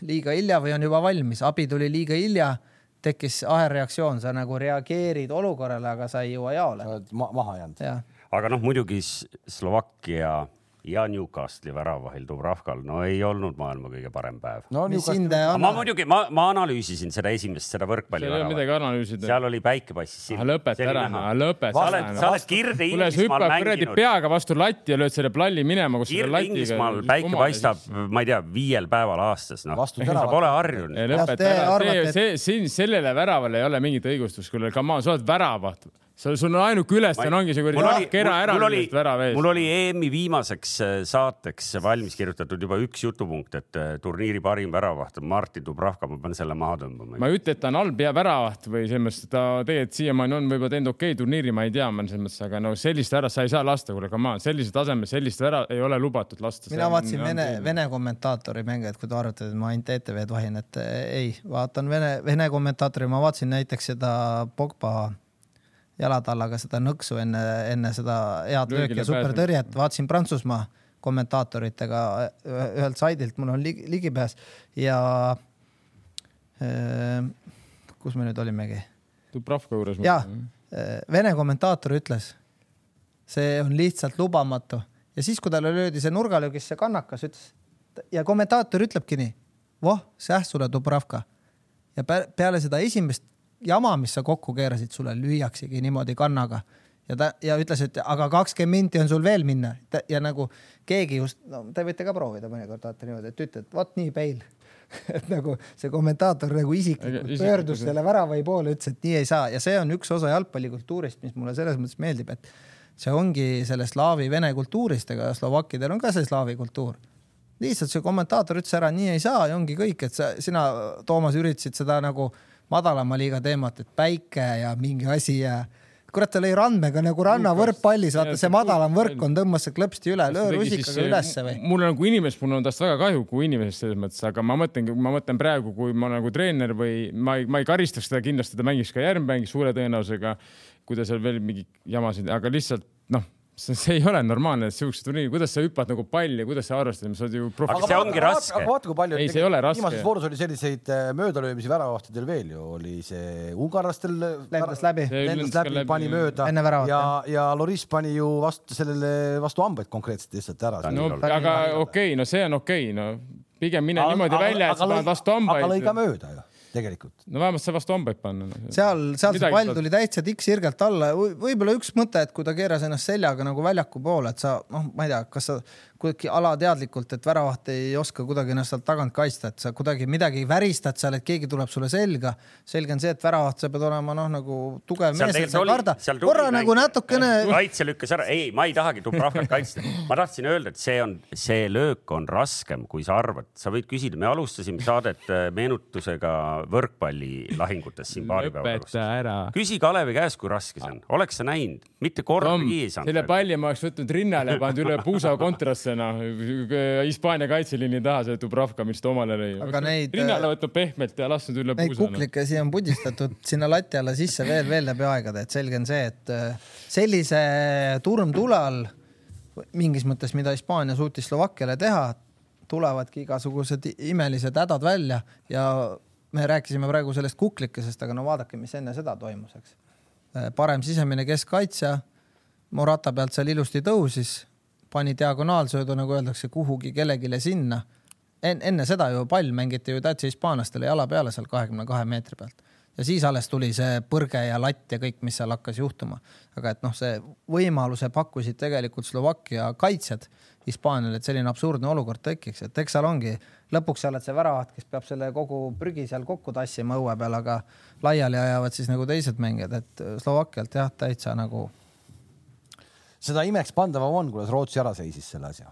Speaker 4: liiga hilja või on juba valmis, abi tuli liiga hilja, tekkis ahelreaktsioon, sa nagu reageerid olukorrale, aga sa ei jõua jaole.
Speaker 1: sa oled ma maha jäänud.
Speaker 2: aga noh, muidugi Slovakkia ja Newcastle'i väravahil Dubravkal, no ei olnud maailma kõige parem päev
Speaker 4: no,.
Speaker 2: ma muidugi, ma, ma analüüsisin seda esimest, seda võrkpalli
Speaker 3: väravat. midagi analüüsida.
Speaker 2: seal oli päike passis silma.
Speaker 3: lõpeta ära, lõpeta. sa
Speaker 2: oled, sa oled Kirde Inglismaal
Speaker 3: mänginud. peaga vastu latti ja lööd selle palli minema, kus
Speaker 2: Kirde Inglismaal päike paistab, ma ei tea, viiel päeval aastas, noh. sa pole harjunud.
Speaker 3: lõpeta ära, see, see, siin sellele väravale ei ole mingit õigustust, kuule, come on, sa oled väravat sul, sul on ainuke ülesanne ongi see kuradi kera ära lüüa värav ees.
Speaker 2: mul oli EM-i viimaseks äh, saateks valmis kirjutatud juba üks jutupunkt, et äh, turniiri parim väravaht on Martin Dubravka, ma pean selle maha tõmbama.
Speaker 3: ma ei ütle, et ta on halb ja väravaht või selles mõttes, et ta tegelikult siiamaani on võib-olla teinud okei okay, turniiri, ma ei tea, ma selles mõttes, aga no sellist ära sa ei saa lasta, kuule, come on, sellise taseme sellist ära ei ole lubatud lasta.
Speaker 4: mina vaatasin Vene, Vene kommentaatori mänge, et kui te arvate, et ma ainult ETV-d vahin, et ei, vaatan Vene, Vene kommentaatori, ma vaatasin näiteks seda Pogba jalatallaga seda nõksu enne, enne seda head lööki ja supertõrjet, vaatasin Prantsusmaa kommentaatoritega ühelt saidilt, mul on ligi, ligipääs ja äh, kus me nüüd olimegi?
Speaker 3: Dubravka juures.
Speaker 4: jah, Vene kommentaator ütles, see on lihtsalt lubamatu ja siis, kui talle löödi see nurgalöögis see kannakas, ütles ja kommentaator ütlebki nii, voh, säh sulle Dubravka ja peale seda esimest jama, mis sa kokku keerasid, sulle lüüaksegi niimoodi kannaga. Ja ta ja ütles, et aga kakskümmend minti on sul veel minna. Ja nagu keegi just, no te võite ka proovida mõnikord vaata niimoodi, et ütled, vot nii peil. Et nagu see kommentaator nagu isiklikult pöördus selle väravai poole, ütles, et nii ei saa. Ja see on üks osa jalgpallikultuurist, mis mulle selles mõttes meeldib, et see ongi selle slaavi vene kultuurist, ega slovakkidel on ka see slaavi kultuur. lihtsalt see kommentaator ütles ära, nii ei saa ja ongi kõik, et sa, sina, Toomas, üritasid seda nagu madalama liiga teemat, et päike ja mingi asi ja kurat, ta lõi randmega nagu rannavõrkpallis, vaata see madalam võrk on, tõmbas see klõpsti üle, löö rusikaga ülesse või?
Speaker 3: mul on nagu inimest, mul on tast väga kahju kui inimesest selles mõttes, aga ma mõtlengi, ma mõtlen praegu, kui ma nagu treener või ma ei, ma ei karistaks teda kindlasti, ta mängiks ka järgmine mäng suure tõenäosusega, kui ta seal veel mingi jamasid, aga lihtsalt see, see ei ole normaalne, et siukest turniiri, kuidas sa hüppad nagu palli, kuidas sa arvestad, sa oled ju
Speaker 2: profi-. aga see ongi raske.
Speaker 1: aga vaata, kui palju.
Speaker 3: ei, see ei ole raske.
Speaker 1: viimases voorus oli selliseid äh, möödalöömisi väravahtidel veel ju, oli see ungarlastel.
Speaker 4: lendas läbi.
Speaker 1: lendas läbi, pani mööda. ja, ja Loris pani ju vastu sellele, vastu hambaid konkreetselt lihtsalt ära.
Speaker 3: no aga okei okay,, no see on okei okay,, no pigem mine aga, niimoodi aga, välja, et sa paned vastu hambaid.
Speaker 1: aga lõi ka mööda ju tegelikult.
Speaker 3: no vähemalt sai vastu hambaid panna no..
Speaker 4: seal, seal see pall tuli täitsa tikksirgelt alla ja võib-olla üks mõte, et kui ta keeras ennast seljaga nagu väljaku poole, et sa noh, ma ei tea, kas sa kuidagi alateadlikult, et väravaht ei oska kuidagi ennast sealt tagant kaitsta, et sa kuidagi midagi väristad seal, et keegi tuleb sulle selga. selge on see, et väravaht, sa pead olema noh, nagu tugev mees, et sa ei karda. korra nagu natukene.
Speaker 2: kaitse lükkas ära, ei, ma ei tahagi Dubravkat kaitsta. ma tahtsin öelda, et see on, see löök on raskem, kui sa arvad. sa võid küsida, me alustasime saadet äh, meenutusega võrkpallilahingutes siin paari päeva pärast. küsi Kalevi käest, kui raske see on, oleks sa näinud, mitte kordagi ei
Speaker 3: selle
Speaker 2: saanud.
Speaker 3: palli ma oleks võtnud rinnale ja pannud üle puusa kontrasse, noh. Hispaania kaitseliini taha see Dubravka, mis ta omale lõi.
Speaker 4: Aga neid-
Speaker 3: rinnale võtnud pehmelt ja lasknud üle
Speaker 4: Neid
Speaker 3: puusa. noh.
Speaker 4: kuklikesi on pudistatud sinna lati alla sisse veel, veel läbi aegade, et selge on see, et äh, sellise turmtule all mingis mõttes, mida Hispaania suutis Slovakkiale teha, tulevadki igasugused imelised hädad välja ja me rääkisime praegu sellest kuklikesest, aga no vaadake, mis enne seda toimus, eks. parem sisemine keskkaitsja, Morata pealt seal ilusti tõusis, pani diagonaalsöödu, nagu öeldakse, kuhugi kellelegi sinna en,. enne seda ju pall mängiti ju täitsa hispaanlastele jala peale seal kahekümne kahe meetri pealt ja siis alles tuli see põrge ja latt ja kõik, mis seal hakkas juhtuma. aga et noh, see võimaluse pakkusid tegelikult Slovakkia kaitsjad Hispaaniale, et selline absurdne olukord tekiks, et eks seal ongi, lõpuks sa oled see väravaht, kes peab selle kogu prügi seal kokku tassima õue peal, aga laiali ajavad siis nagu teised mängijad, et Slovakkialt jah, täitsa nagu
Speaker 1: seda imeks pandavam on, kuidas Rootsi ära seisis selle asja.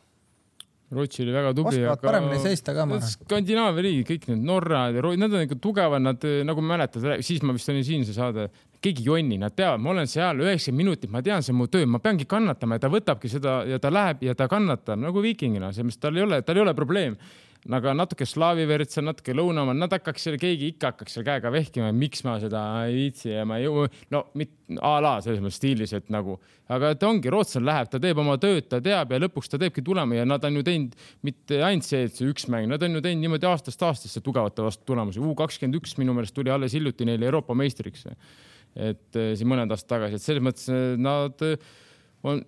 Speaker 3: Rootsi oli väga tubli.
Speaker 4: Oskavad paremini seista ka.
Speaker 3: Skandinaavia riigid, kõik need Norrad ja Ro- nad on ikka tugevad, nad nagu mäletad, siis ma vist olin siin see saade, keegi ei jonni, nad teavad, ma olen seal üheksakümmend minutit, ma tean, see on mu töö, ma peangi kannatama ja ta võtabki seda ja ta läheb ja ta kannatab nagu viikingina, selles mõttes tal ei ole, tal ei ole probleem aga natuke slaavi verd seal, natuke lõunamaal, nad hakkaks seal, keegi ikka hakkaks seal käega vehkima, miks ma seda ei viitsi ja ma ei jõua, no mit, a la selles mõttes stiilis, et nagu, aga ta ongi, rootslane läheb, ta teeb oma tööd, ta teab ja lõpuks ta teebki tulema ja nad on ju teinud mitte ainult see, et see üks mäng, nad on ju teinud niimoodi aastast aastasse tugevate vastu tulemusi. U kakskümmend üks minu meelest tuli alles hiljuti neile Euroopa meistriks. et eh, siin mõned aastad tagasi, et selles mõttes eh, nad eh, on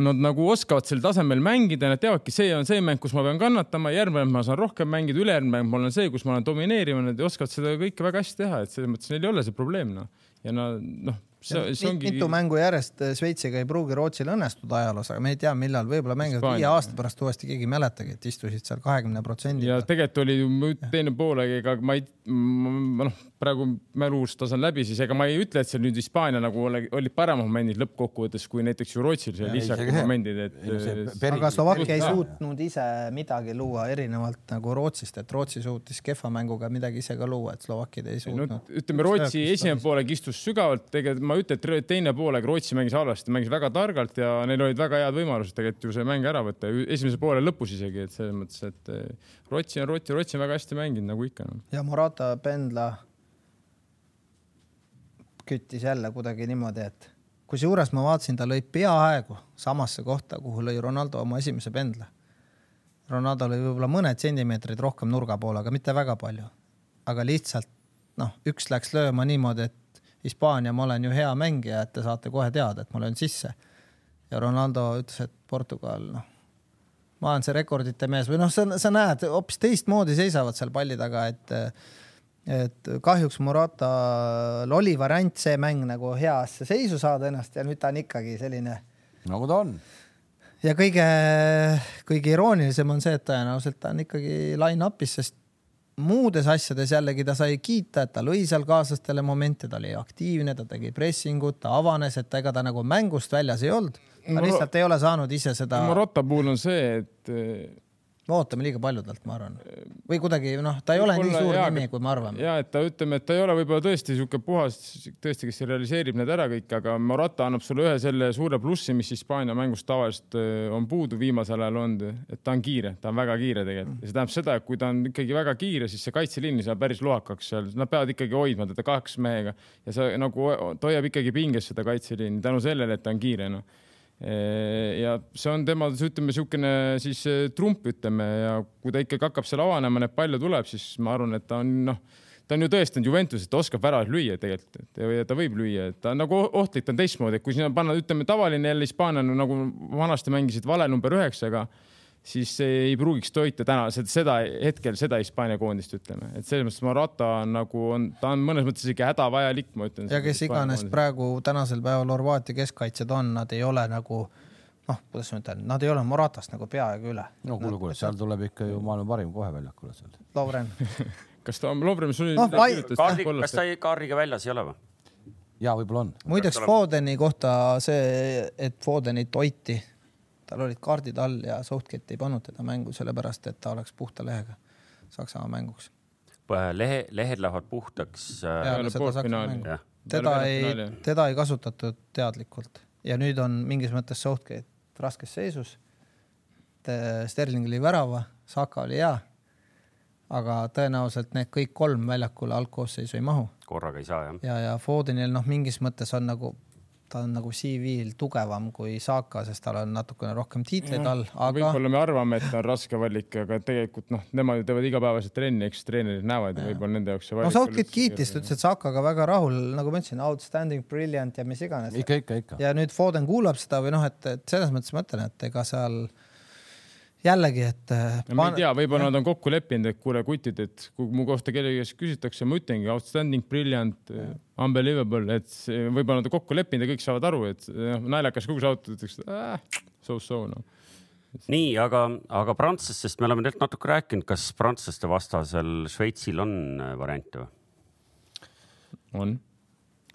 Speaker 3: Nad nagu oskavad sel tasemel mängida, nad teavadki, see on see mäng, kus ma pean kannatama, järgmine ma saan rohkem mängida, ülejärgmine mäng mul on see, kus ma olen domineeriv, nad oskavad seda kõike väga hästi teha, et selles mõttes neil ei ole see probleem noh. ja nad noh, see, see ongi.
Speaker 4: mitu mängu järjest Šveitsiga ei pruugi Rootsil õnnestuda ajaloos, aga me ei tea, millal, võib-olla mängivad viie aasta pärast uuesti, keegi ei mäletagi, et istusid seal kahekümne protsendi
Speaker 3: ja tegelikult oli ju teine pool, ega ma ei, ma noh, praegu mälust tasan läbi, siis ega ma ei ütle, et see nüüd Hispaania nagu oli, olid paremad momendid lõppkokkuvõttes kui näiteks ju Rootsil
Speaker 1: isegi see-
Speaker 3: momendid, et
Speaker 1: no
Speaker 3: eh,
Speaker 4: aga Slovakkia ei suutnud ise midagi luua erinevalt nagu Rootsist, et Rootsi suutis kehva mänguga midagi ise ka luua, et Slovakkid ei
Speaker 3: no
Speaker 4: suutnud.
Speaker 3: ütleme, Rootsi esimene poolek istus sügavalt, tegelikult ma ei ütle, et teine poolega Rootsi mängis halvasti, mängis väga targalt ja neil olid väga head võimalused tegelikult ju see mäng ära võtta, esimese poole lõpus isegi, et selles mõttes, et eh, Rootsi on Rootsi, Rootsi on väga hästi mänginud nagu ikka no..
Speaker 4: ja Morata Pendla küttis jälle kuidagi niimoodi, et kusjuures ma vaatasin, ta lõi peaaegu samasse kohta, kuhu lõi Ronaldo oma esimese pendla. Ronaldo lõi võib-olla mõned sentimeetrid rohkem nurga poole, aga mitte väga palju. aga lihtsalt noh, üks läks lööma niimoodi, et Hispaania, ma olen ju hea mängija, et te saate kohe teada, et ma löön sisse. ja Ronaldo ütles, et Portugal, noh, ma olen see rekordite mees või noh, sa, sa näed hoopis teistmoodi seisavad seal palli taga, et et kahjuks Moratal oli variant see mäng nagu heasse seisu saada ennast ja nüüd ta on ikkagi selline
Speaker 1: nagu ta on.
Speaker 4: ja kõige, kõige iroonilisem on see, et tõenäoliselt ta on ikkagi line-up'is, sest muudes asjades jällegi ta sai kiita, et ta lõi seal kaaslastele momente, ta oli aktiivne, ta tegi pressingut, ta avanes, et ega ta nagu mängust väljas ei olnud. ta lihtsalt ei ole saanud ise seda,
Speaker 3: Morata puhul on see, et
Speaker 4: me ootame liiga palju talt, ma arvan. või kuidagi noh, ta ei ole nii suur
Speaker 3: jaa,
Speaker 4: nimi, kui me arvame.
Speaker 3: ja et ta ütleme, et ta ei ole võib-olla tõesti sihuke puhas, tõesti, kes realiseerib need ära kõik, aga Morata annab sulle ühe selle suure plussi, mis Hispaania mängus tavaliselt on puudu viimasel ajal olnud, et ta on kiire, ta on väga kiire tegelikult ja see tähendab seda, et kui ta on ikkagi väga kiire, siis see kaitseliin saab päris lohakaks seal, nad peavad ikkagi hoidma teda kaks mehega ja see nagu, hoiab ikkagi pinges seda kaitseliini tänu sellele, et ta on kiire noh ja see on tema, ütleme niisugune siis eh, trump, ütleme ja kui ta ikkagi hakkab seal avanema, neid palle tuleb, siis ma arvan, et ta on noh, ta on ju tõestanud Juventuses, ta oskab väravaid lüüa tegelikult, ja ta võib lüüa, et ta on nagu ohtlik, ta on teistmoodi, et kui sinna panna, ütleme tavaline jälle hispaanlane nagu vanasti mängisid vale number üheksaga, siis ei pruugiks toita täna seda, seda hetkel seda Hispaania koondist, ütleme, et selles mõttes Morata on nagu on, ta on mõnes mõttes isegi hädavajalik, ma ütlen.
Speaker 4: ja kes iganes praegu tänasel päeval Horvaatia keskkaitsjad on, nad ei ole nagu noh, kuidas ma ütlen, nad ei ole Moratast nagu peaaegu üle.
Speaker 1: no kuule, kuule, seal tuleb ikka ju maailma parim kohe väljakule seal.
Speaker 4: Lovren,
Speaker 3: kas ta on, Lovren, sul oli
Speaker 4: Noh, vai-
Speaker 2: kaardi, kas ta kaardiga väljas ei ole või?
Speaker 1: ja võib-olla on.
Speaker 4: muideks Fodeni kohta see, et Fodenit hoiti, tal olid kaardid all ja Southgate ei pannud teda mängu, sellepärast et ta oleks puhta lehega Saksamaa mänguks.
Speaker 2: lehe, lehed lähevad puhtaks äh,
Speaker 4: teda ei, teda ei kasutatud teadlikult ja nüüd on mingis mõttes Southgate raskes seisus. Sterling oli värava, Saka oli hea. aga tõenäoliselt need kõik kolm väljakule algkoosseisu ei mahu
Speaker 2: korraga ei saa jah.
Speaker 4: ja, ja Fodenil noh, mingis mõttes on nagu, ta on nagu CV-l tugevam kui Saka, sest tal on natukene rohkem tiitleid all, aga
Speaker 3: võib-olla me arvame, et ta on raske valik, aga tegelikult noh, nemad ju teevad igapäevaselt trenni, eks treenerid näevad ja võib-olla nende jaoks see
Speaker 4: no Southgate kiitis, ta ütles, et Sakaga väga rahul, nagu ma ütlesin, outstanding, brilliant ja mis iganes.
Speaker 1: ikka, ikka, ikka.
Speaker 4: ja nüüd Foden kuulab seda või noh, et, et selles mõttes ma ütlen, et ega seal jällegi, et äh,
Speaker 3: ma ei tea, võib-olla nad on kokku leppinud, et kuule kutid, et kui mu kohta kellegi käest küsitakse, ma ütlengi outstanding, brilliant, unbelievable, et võib-olla nad on kokku leppinud ja kõik saavad aru, et noh, naljakas kogu see auto ütleks äh, so-so noh.
Speaker 2: nii, aga, aga prantslastest me oleme tegelikult natuke rääkinud, kas prantslaste vastasel Šveitsil on äh, variante või?
Speaker 3: on.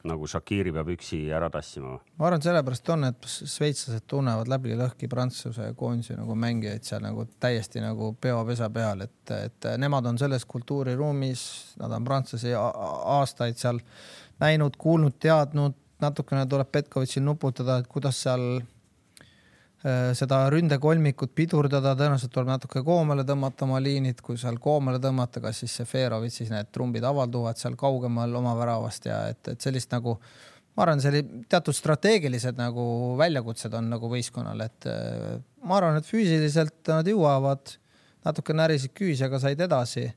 Speaker 2: Nagu Shakiri peab üksi ära tassima või?
Speaker 4: ma arvan, et sellepärast on, et šveitslased tunnevad läbi lõhki Prantsuse koondise nagu mängijaid seal nagu täiesti nagu peopesa peal, et, et nemad on selles kultuuriruumis, nad on prantslasi aastaid seal näinud, kuulnud, teadnud, natukene tuleb Petkovitšil nuputada, et kuidas seal seda ründekolmikut pidurdada, tõenäoliselt tuleb natuke koomale tõmmata oma liinid, kui seal koomale tõmmata, kas siis Seferovic siis need trumbid avalduvad seal kaugemal oma väravast ja et, et sellist nagu ma arvan, see oli teatud strateegilised nagu väljakutsed on nagu võistkonnal, et äh, ma arvan, et füüsiliselt nad jõuavad, natuke närisid küüsi, aga said edasi.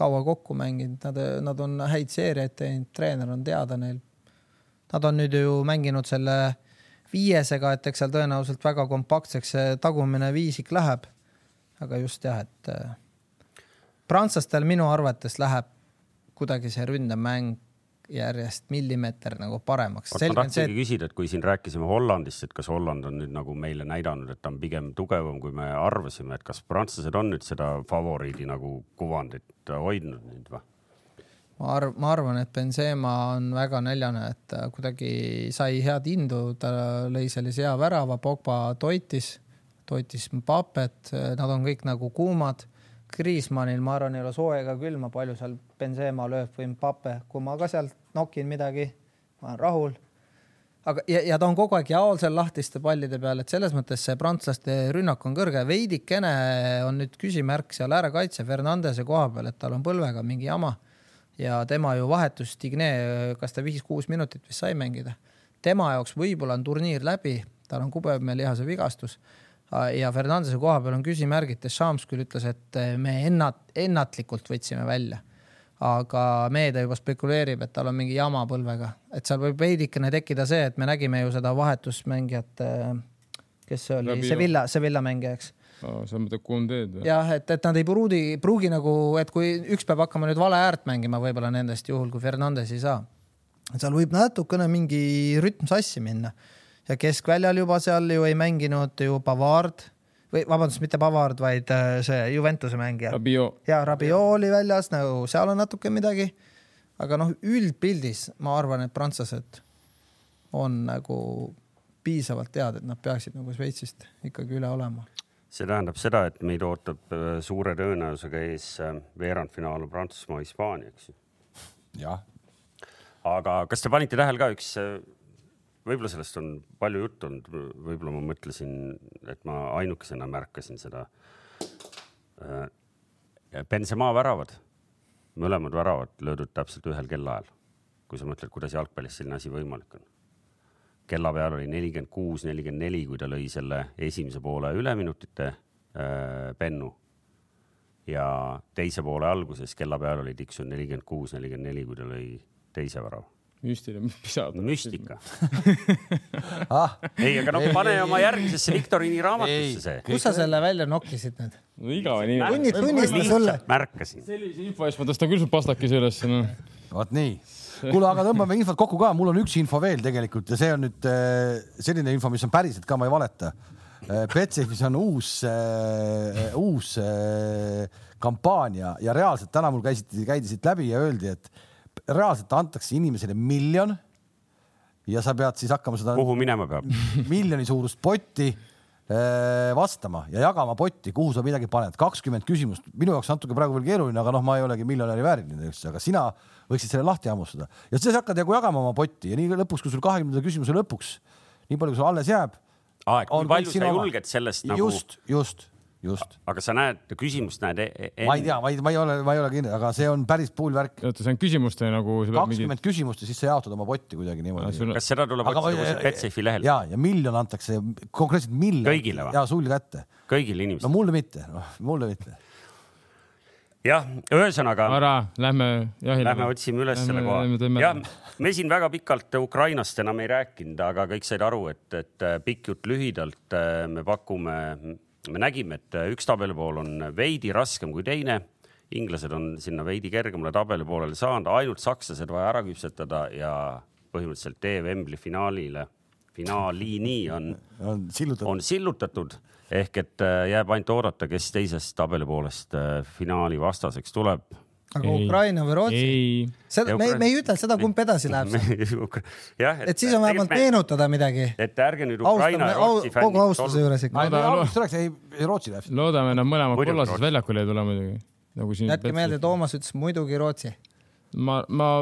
Speaker 4: kaua kokku mänginud, nad, nad on häid seeriaid teinud, treener on teada neil. Nad on nüüd ju mänginud selle viiesega, et eks seal tõenäoliselt väga kompaktseks see tagumine viisik läheb. aga just jah, et äh, prantslastel minu arvates läheb kuidagi see ründemäng järjest millimeeter nagu paremaks.
Speaker 2: ma tahtsingi küsida, et kui siin rääkisime Hollandist, et kas Holland on nüüd nagu meile näidanud, et ta on pigem tugevam, kui me arvasime, et kas prantslased on nüüd seda favoriidi nagu kuvandit hoidnud nüüd või?
Speaker 4: Ma arv-, ma arvan, et Benzema on väga näljane, et ta kuidagi sai head indu, ta lõi sellise hea värava, Pogba toitis, toitis Mbapet, nad on kõik nagu kuumad. Kriismannil, ma arvan, ei ole sooja ega külma, palju seal Benzema lööb või Mbappe, kui ma ka sealt nokin midagi, ma olen rahul. aga, ja, ja ta on kogu aeg jaol seal lahtiste pallide peal, et selles mõttes see prantslaste rünnak on kõrge, veidikene on nüüd küsimärk seal äärekaitse Fernandese koha peal, et tal on põlvega mingi jama ja tema ju vahetus Digne, kas ta viis-kuus minutit vist sai mängida. tema jaoks võib-olla on turniir läbi, tal on kubemeheliihase vigastus ja Fernandese koha peal on küsimärgid, Deschamps küll ütles, et me ennat-, ennatlikult võtsime välja. aga meedia juba spekuleerib, et tal on mingi jama põlvega, et seal võib veidikene tekkida see, et me nägime ju seda vahetusmängijat, kes see oli. Sevilla, Sevilla mängija, eks
Speaker 3: sa mõtled Kundeed või?
Speaker 4: jah, et, et nad ei pruugi, pruugi nagu, et kui üks peab hakkama nüüd vale äärt mängima võib-olla nendest juhul, kui Fernandes ei saa. seal võib natukene mingi rütm sassi minna ja keskväljal juba seal ju ei mänginud ju Pavard või vabandust, mitte Pavard, vaid äh, see Juventuse mängija. Ja Rabiot oli väljas nagu seal on natuke midagi. aga noh, üldpildis ma arvan, et prantslased on nagu piisavalt head, et nad peaksid nagu Šveitsist ikkagi üle olema.
Speaker 2: See tähendab seda, et meid ootab äh, suure tõenäosusega ees äh, veerandfinaal Prantsusmaa, Hispaania, eks ju.
Speaker 1: jah,
Speaker 2: aga kas te panite tähele ka üks, võib-olla sellest on palju juttu olnud, võib-olla ma mõtlesin, et ma ainukesena märkasin seda. Benzema väravad, mõlemad väravad löödud täpselt ühel kellaajal. kui sa mõtled, kuidas jalgpallis selline asi võimalik on. Kella peal oli nelikümmend kuus, nelikümmend neli, kui ta lõi selle esimese poole üleminutite äh, pennu. ja teise poole alguses kella peal oli tiksunud nelikümmend kuus, nelikümmend neli, kui ta lõi teise värava.
Speaker 3: müstiline, mis pisad.
Speaker 2: müstika.
Speaker 1: ah,
Speaker 2: ei, aga no
Speaker 1: Ei,
Speaker 2: pane
Speaker 1: ei,
Speaker 2: oma järgmisesse Viktoriini raamatusse see.
Speaker 4: kus sa selle välja nokkisid nüüd?
Speaker 3: no igav nii.
Speaker 4: Tunni- tunnista sulle.
Speaker 2: märkasin.
Speaker 3: sellise info eest ma tõstan küll su pastakese ülesse, noh.
Speaker 1: vot nii. kuule, aga tõmbame infot kokku ka, mul on üks info veel tegelikult ja see on nüüd äh, selline info, mis on päriselt ka, ma ei valeta. Betsafe'is on uus, uus äh, kampaania ja reaalselt täna mul käisiti, käidi siit läbi ja öeldi, et reaalselt antakse inimesele miljon ja sa pead siis hakkama seda
Speaker 2: kuhu minema peab?
Speaker 1: miljoni suurust potti eh, vastama ja jagama potti, kuhu sa midagi paned, kakskümmend küsimust, minu jaoks natuke praegu veel keeruline, aga noh, ma ei olegi miljonäri vääriline üldse, aga sina võiksid selle lahti hammustada ja siis hakkad nagu jagama oma potti ja nii lõpuks, kui sul kahekümnenda küsimuse lõpuks, nii palju, kui sul alles jääb.
Speaker 2: aeg, kui palju sa julged sellest nagu.
Speaker 1: just, just just.
Speaker 2: aga sa näed, küsimust näed e-,
Speaker 1: e? ma ei tea, ma ei, ma ei ole, ma ei ole kindel, aga see on päris pull värk.
Speaker 3: oota, see on küsimuste nagu.
Speaker 1: kakskümmend mingi... küsimust ja siis sa jaotad oma potti kuidagi niimoodi.
Speaker 2: Sul... kas seda tuleb otsida kuskilt Betsafe'i lehel?
Speaker 1: ja, ja miljon antakse, konkreetselt miljon.
Speaker 2: kõigile või?
Speaker 1: ja sul kätte.
Speaker 2: kõigile inimestele?
Speaker 1: no mulle mitte, noh mulle mitte
Speaker 2: jah, ühesõnaga.
Speaker 3: Vara, lähme jahile.
Speaker 2: Lähme otsime üles lähme, selle koha. jah, me siin väga pikalt Ukrainast enam ei rääkinud, aga kõik said aru, et, et pikk jutt lühidalt me pakume me nägime, et üks tabelipool on veidi raskem kui teine. inglased on sinna veidi kergemale tabelipoolele saanud, ainult sakslased vaja ära küpsetada ja põhimõtteliselt tee Wembley finaalile, finaalini on,
Speaker 1: on sillutatud,
Speaker 2: on sillutatud. Ehk et äh, jääb ainult oodata, kes teisest tabelipoolest äh, finaali vastaseks tuleb
Speaker 4: aga ei, Ukraina või Rootsi? seda, me, me ei ütle seda, kumb edasi läheb
Speaker 2: jah,
Speaker 4: et, siis on vähemalt me... meenutada midagi.
Speaker 2: et ärge nüüd Ukraina ja Rootsi
Speaker 4: fännid. kogu austuse juures ikka.
Speaker 1: oleks, ei, Rootsi läheb.
Speaker 3: loodame, nad mõlemad kollasest väljakule ei tule muidugi.
Speaker 4: nagu siin. jätke meelde, Toomas ütles muidugi Rootsi.
Speaker 3: ma, ma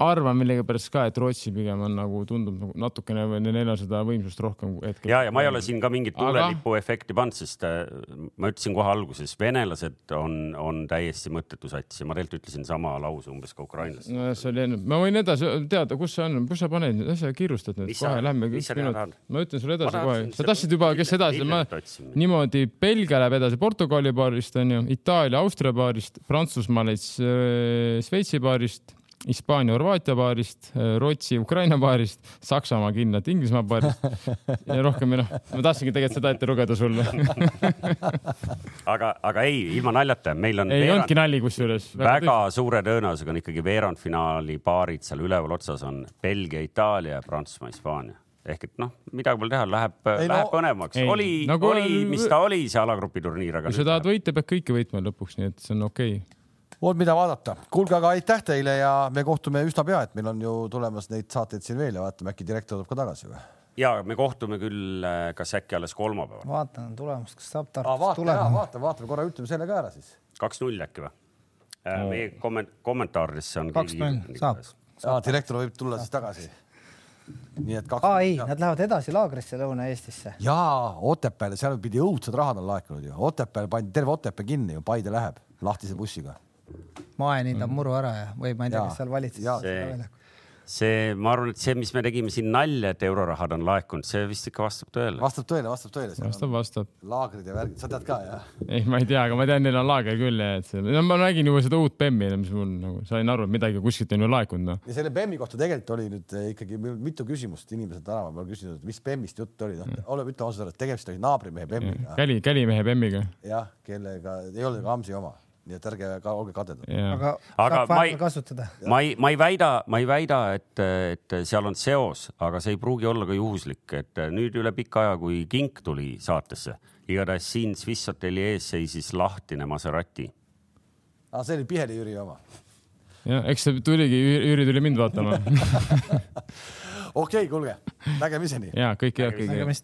Speaker 3: arvan millegipärast ka, et Rootsi pigem on nagu tundub nagu natukene neil on seda võimsust rohkem hetkel.
Speaker 2: ja, ja ma ei ole siin ka mingit tulelipu Aga... efekti pannud, sest äh, ma ütlesin kohe alguses, venelased on, on täiesti mõttetu sats ja ma tegelikult ütlesin sama lause umbes ka ukrainlastele.
Speaker 3: no see oli enne, ma võin edasi teada, kus see on, kus sa paned nüüd, asja kiirustad nüüd, kohe lähme. ma ütlen sulle edasi kohe, sa tahtsid juba, kes edasi, ma niimoodi, Belgia läheb edasi Portugali paarist onju, Itaalia, Austria paarist, Prantsusmaa läks äh, Šveitsi paarist Hispaania, Horvaatia paarist, Rootsi, Ukraina paarist, Saksamaa kindlalt Inglismaa paarist ja rohkem noh, ma tahtsingi tegelikult seda ette lugeda sulle
Speaker 2: aga, aga ei, ilma naljata, meil on.
Speaker 3: ei veerand, olnudki nali kusjuures.
Speaker 2: väga, väga suure tõenäosusega on ikkagi veerandfinaali paarid seal üleval otsas on Belgia, Itaalia ja Prantsusmaa, Hispaania ehk et noh, midagi pole teha, läheb, läheb no, põnevamaks. oli, nagu, oli, mis ta oli, see alagrupi turniir, aga.
Speaker 3: kui sa tahad võita, pead kõiki võitma lõpuks, nii et see on okei okay
Speaker 1: on, mida vaadata. kuulge, aga aitäh teile ja me kohtume üsna pea, et meil on ju tulemas neid saateid siin veel ja vaatame, äkki direktor tuleb ka tagasi või?
Speaker 2: ja me kohtume küll, äh, kas äkki alles kolmapäeval.
Speaker 4: vaatan tulemust, kas saab Tartust tulema.
Speaker 1: vaatame, vaatame korra, ütleme selle ka ära siis.
Speaker 2: kaks-null äkki või? Äh, meie komment-, kommentaaridesse on.
Speaker 4: kaks-null, saab.
Speaker 1: aa, direktor võib tulla siis tagasi
Speaker 4: nii et kaks. aa ei, nad lähevad edasi laagrisse Lõuna-Eestisse.
Speaker 1: jaa, Otepääle, seal pidi õudsed rahad on laekunud ju. Otepääl pandi terve Otepää kinni ju, Paide läheb lahtise bussiga
Speaker 4: Mae niidab mm. muru ära ja, või ma ei tea, kes seal valitses.
Speaker 2: see, see, ma arvan, et see, mis me tegime siin nalja, et eurorahad on laekunud, see vist ikka vastab tõele.
Speaker 1: vastab tõele, vastab tõele.
Speaker 3: vastab, vastab.
Speaker 1: laagrid ja värgid, sa tead ka jah?
Speaker 3: ei, ma ei tea, aga ma tean, neil on laager küll ja et see, no ma nägin juba seda uut BEM-i, mis mul nagu sain aru, et midagi kuskilt on ju laekunud noh.
Speaker 1: ja selle BEM-i kohta tegelikult oli nüüd eh, ikkagi mitu küsimust, inimesed tänava peal küsinud, et mis BEM-ist jutt oli, noh, ole, ütle ausalt, et tegemist oli naabrimehe BEM-iga.
Speaker 3: Käli, Kälimehe BEM-iga.
Speaker 1: jah, kellega ei olnud ka Amsi oma nii et ärge ka olge kadedad.
Speaker 4: aga, aga ma ei,
Speaker 2: ma ei, ma ei väida, ma ei väida, et, et seal on seos, aga see ei pruugi olla ka juhuslik, et nüüd üle pika aja, kui Kink tuli saatesse, igatahes siin Swiss hotelli ees seisis lahtine Maserati.
Speaker 1: aa, see oli Piheli Jüri oma?
Speaker 3: jah, eks see tuligi, Jüri tuli mind vaatama
Speaker 1: okei okay,, kuulge, nägemiseni.
Speaker 3: ja kõike head kõigile.